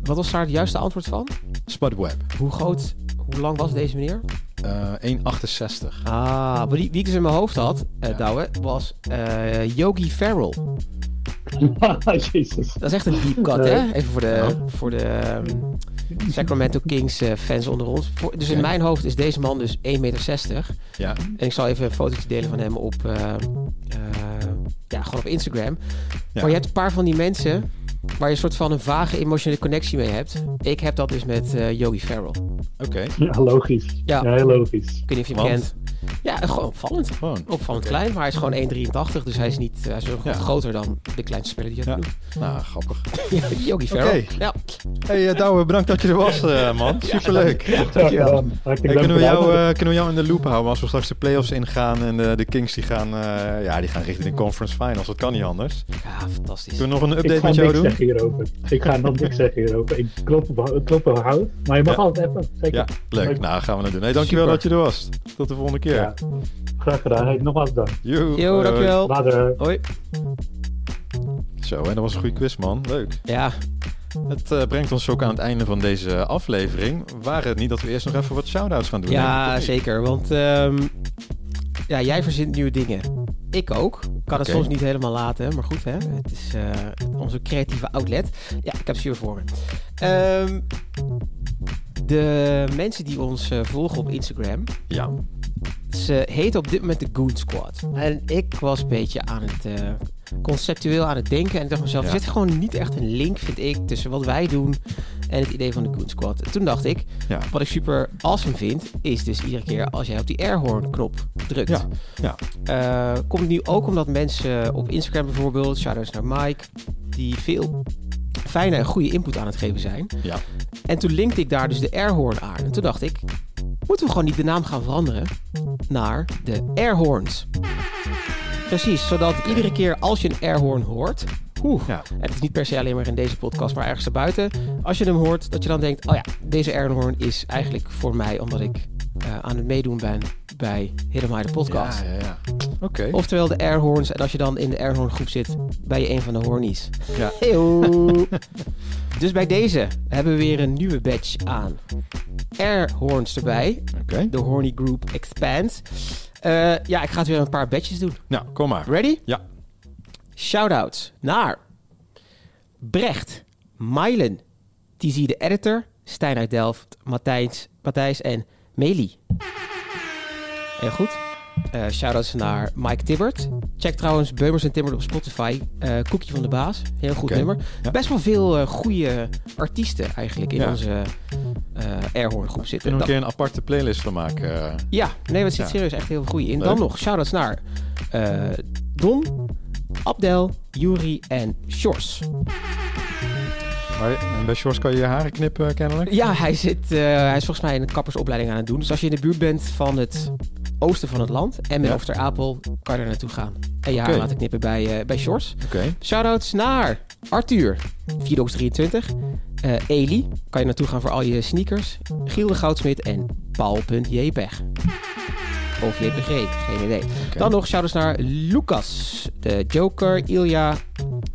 wat was daar het juiste antwoord van? Spud Webb. Hoe groot, hoe lang was deze meneer? 1,68. Ah, maar die, wie ik dus in mijn hoofd had, uh, ja. Douwe, was Yogi Farrell. [laughs] Jezus. Dat is echt een deep cut, hè? Even voor de, voor de um, Sacramento Kings uh, fans onder ons. Voor, dus in mijn hoofd is deze man dus 1,60 meter. Ja. En ik zal even een fotootje delen van hem op, uh, uh, ja, gewoon op Instagram. Ja. Maar je hebt een paar van die mensen waar je een soort van een vage emotionele connectie mee hebt. Ik heb dat dus met uh, Yogi Farrell. Oké. Okay. Ja, logisch. Ja. ja, heel logisch. Ik weet niet of je hem kent. Ja, gewoon opvallend. Gewoon. Opvallend okay. klein, maar hij is gewoon 1,83. Dus hij is niet hij is ja. groter dan de kleinste speler die je hebt ja. Nou, grappig. [laughs] Yogi. Okay. Ja. Hey uh, Douwe, bedankt dat je er was, uh, man. Superleuk. Ja, dankjewel. Hey, kunnen, we jou, uh, kunnen we jou in de loop houden als we straks de playoffs ingaan en de, de Kings die gaan, ja, die gaan richting de conference finals. Dat kan niet anders. Ja, fantastisch. Kunnen we nog een update met jou doen? Hierover. Ik ga nog niks zeggen hierover. Ik klop, klop er hout. Maar je mag altijd even. Zeker. Ja, leuk. leuk. Nou, gaan we dat doen. Hey, dankjewel Super. dat je er was. Tot de volgende keer. Ja. Graag gedaan. Hey, nogmaals dank. Yo, Yo dankjewel. Later. Hoi. Zo, en dat was een goede quiz, man. Leuk. Ja. Het uh, brengt ons ook aan het einde van deze aflevering. Waren het niet dat we eerst nog even wat shout-outs gaan doen? Ja, zeker. Want um, ja, jij verzint nieuwe dingen. Ik ook. Kan het okay. soms niet helemaal laten, maar goed, hè? Het is uh, onze creatieve outlet. Ja, ik heb ze hier voor me. Um, de mensen die ons uh, volgen op Instagram. Ja. Ze heet op dit moment de Goon Squad. En ik was een beetje aan het uh, conceptueel aan het denken. En ik dacht mezelf, ja. er zit gewoon niet echt een link, vind ik, tussen wat wij doen en het idee van de Goon Squad. En toen dacht ik, Ja. wat ik super awesome vind, is dus iedere keer als jij op die airhorn knop drukt. Ja, ja. Eh, komt nu ook omdat mensen op Instagram bijvoorbeeld, shout-outs naar Mike, die veel fijne en goede input aan het geven zijn. Ja. En toen linkte ik daar dus de airhorn aan. En toen dacht ik, moeten we gewoon niet de naam gaan veranderen naar de airhorns? Precies, zodat iedere keer als je een airhorn hoort, oeh, Ja. en het is niet per se alleen maar in deze podcast, maar ergens daarbuiten. Als je hem hoort, dat je dan denkt, oh ja, deze airhorn is eigenlijk voor mij omdat ik eh, aan het meedoen ben bij Hidden de podcast. Ja, ja, ja. Oké. Oftewel de airhorns. En als je dan in de airhorn groep zit, ben je een van de hornies. Ja. [laughs] Heyo. dus bij deze hebben we weer een nieuwe badge aan. Airhorns erbij. Oké. De Horny Group Expands. Eh, ja, ik ga het weer een paar badges doen. Nou, kom maar. Ready? Ja. Shoutouts naar Brecht, Mylen, TZ de editor, Stijn uit Delft, Matthijs, Matthijs en Meli. Heel goed. Eh shoutouts naar Mike Tibbert. Check trouwens Beumers en Tibbert op Spotify. Eh Koekje van de Baas. Heel goed nummer. Ja. Best wel veel eh, goede artiesten eigenlijk in Ja. onze eh Airhorn groep zitten. Kunnen we Dan- een keer een aparte playlist van maken? eh? ja, nee, er zit Ja. serieus echt heel veel goeie in. Leuk. Dan nog shoutouts naar eh, Don, Abdel, Yuri en Shores. Maar en bij Shores kan je je haren knippen, kennelijk? Ja, hij, zit, eh, hij is volgens mij een kappersopleiding aan het doen. Dus als je in de buurt bent van het oosten van het land en met Ja. Apel, kan je er naartoe gaan. En je haar laten knippen bij, eh bij Shores. Shoutouts naar Arthur, 423. eh Eli, kan je naartoe gaan voor al je sneakers. Giel de Goudsmit en Paul.jpeg. Of JPG, geen idee. Dan nog shoutouts naar Lucas, de Joker, Ilja,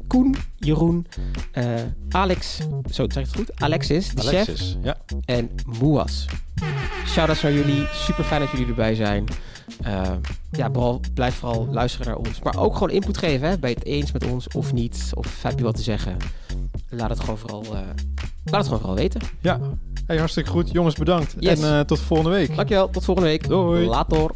Koen, Jeroen, eh, Alex, zo zeg ik het goed, Alexis, de chef. Ja. en Moas. Shoutouts naar jullie, super fijn dat jullie erbij zijn. Eh, ja, vooral, blijf vooral luisteren naar ons. Maar ook gewoon input geven, hè? ben je het eens met ons of niet? Of heb je wat te zeggen? laat het gewoon vooral, eh, laat het gewoon vooral weten. Ja, hey, hartstikke goed. Jongens, bedankt. En uh, tot volgende week. Dankjewel, tot volgende week. Doei. Later.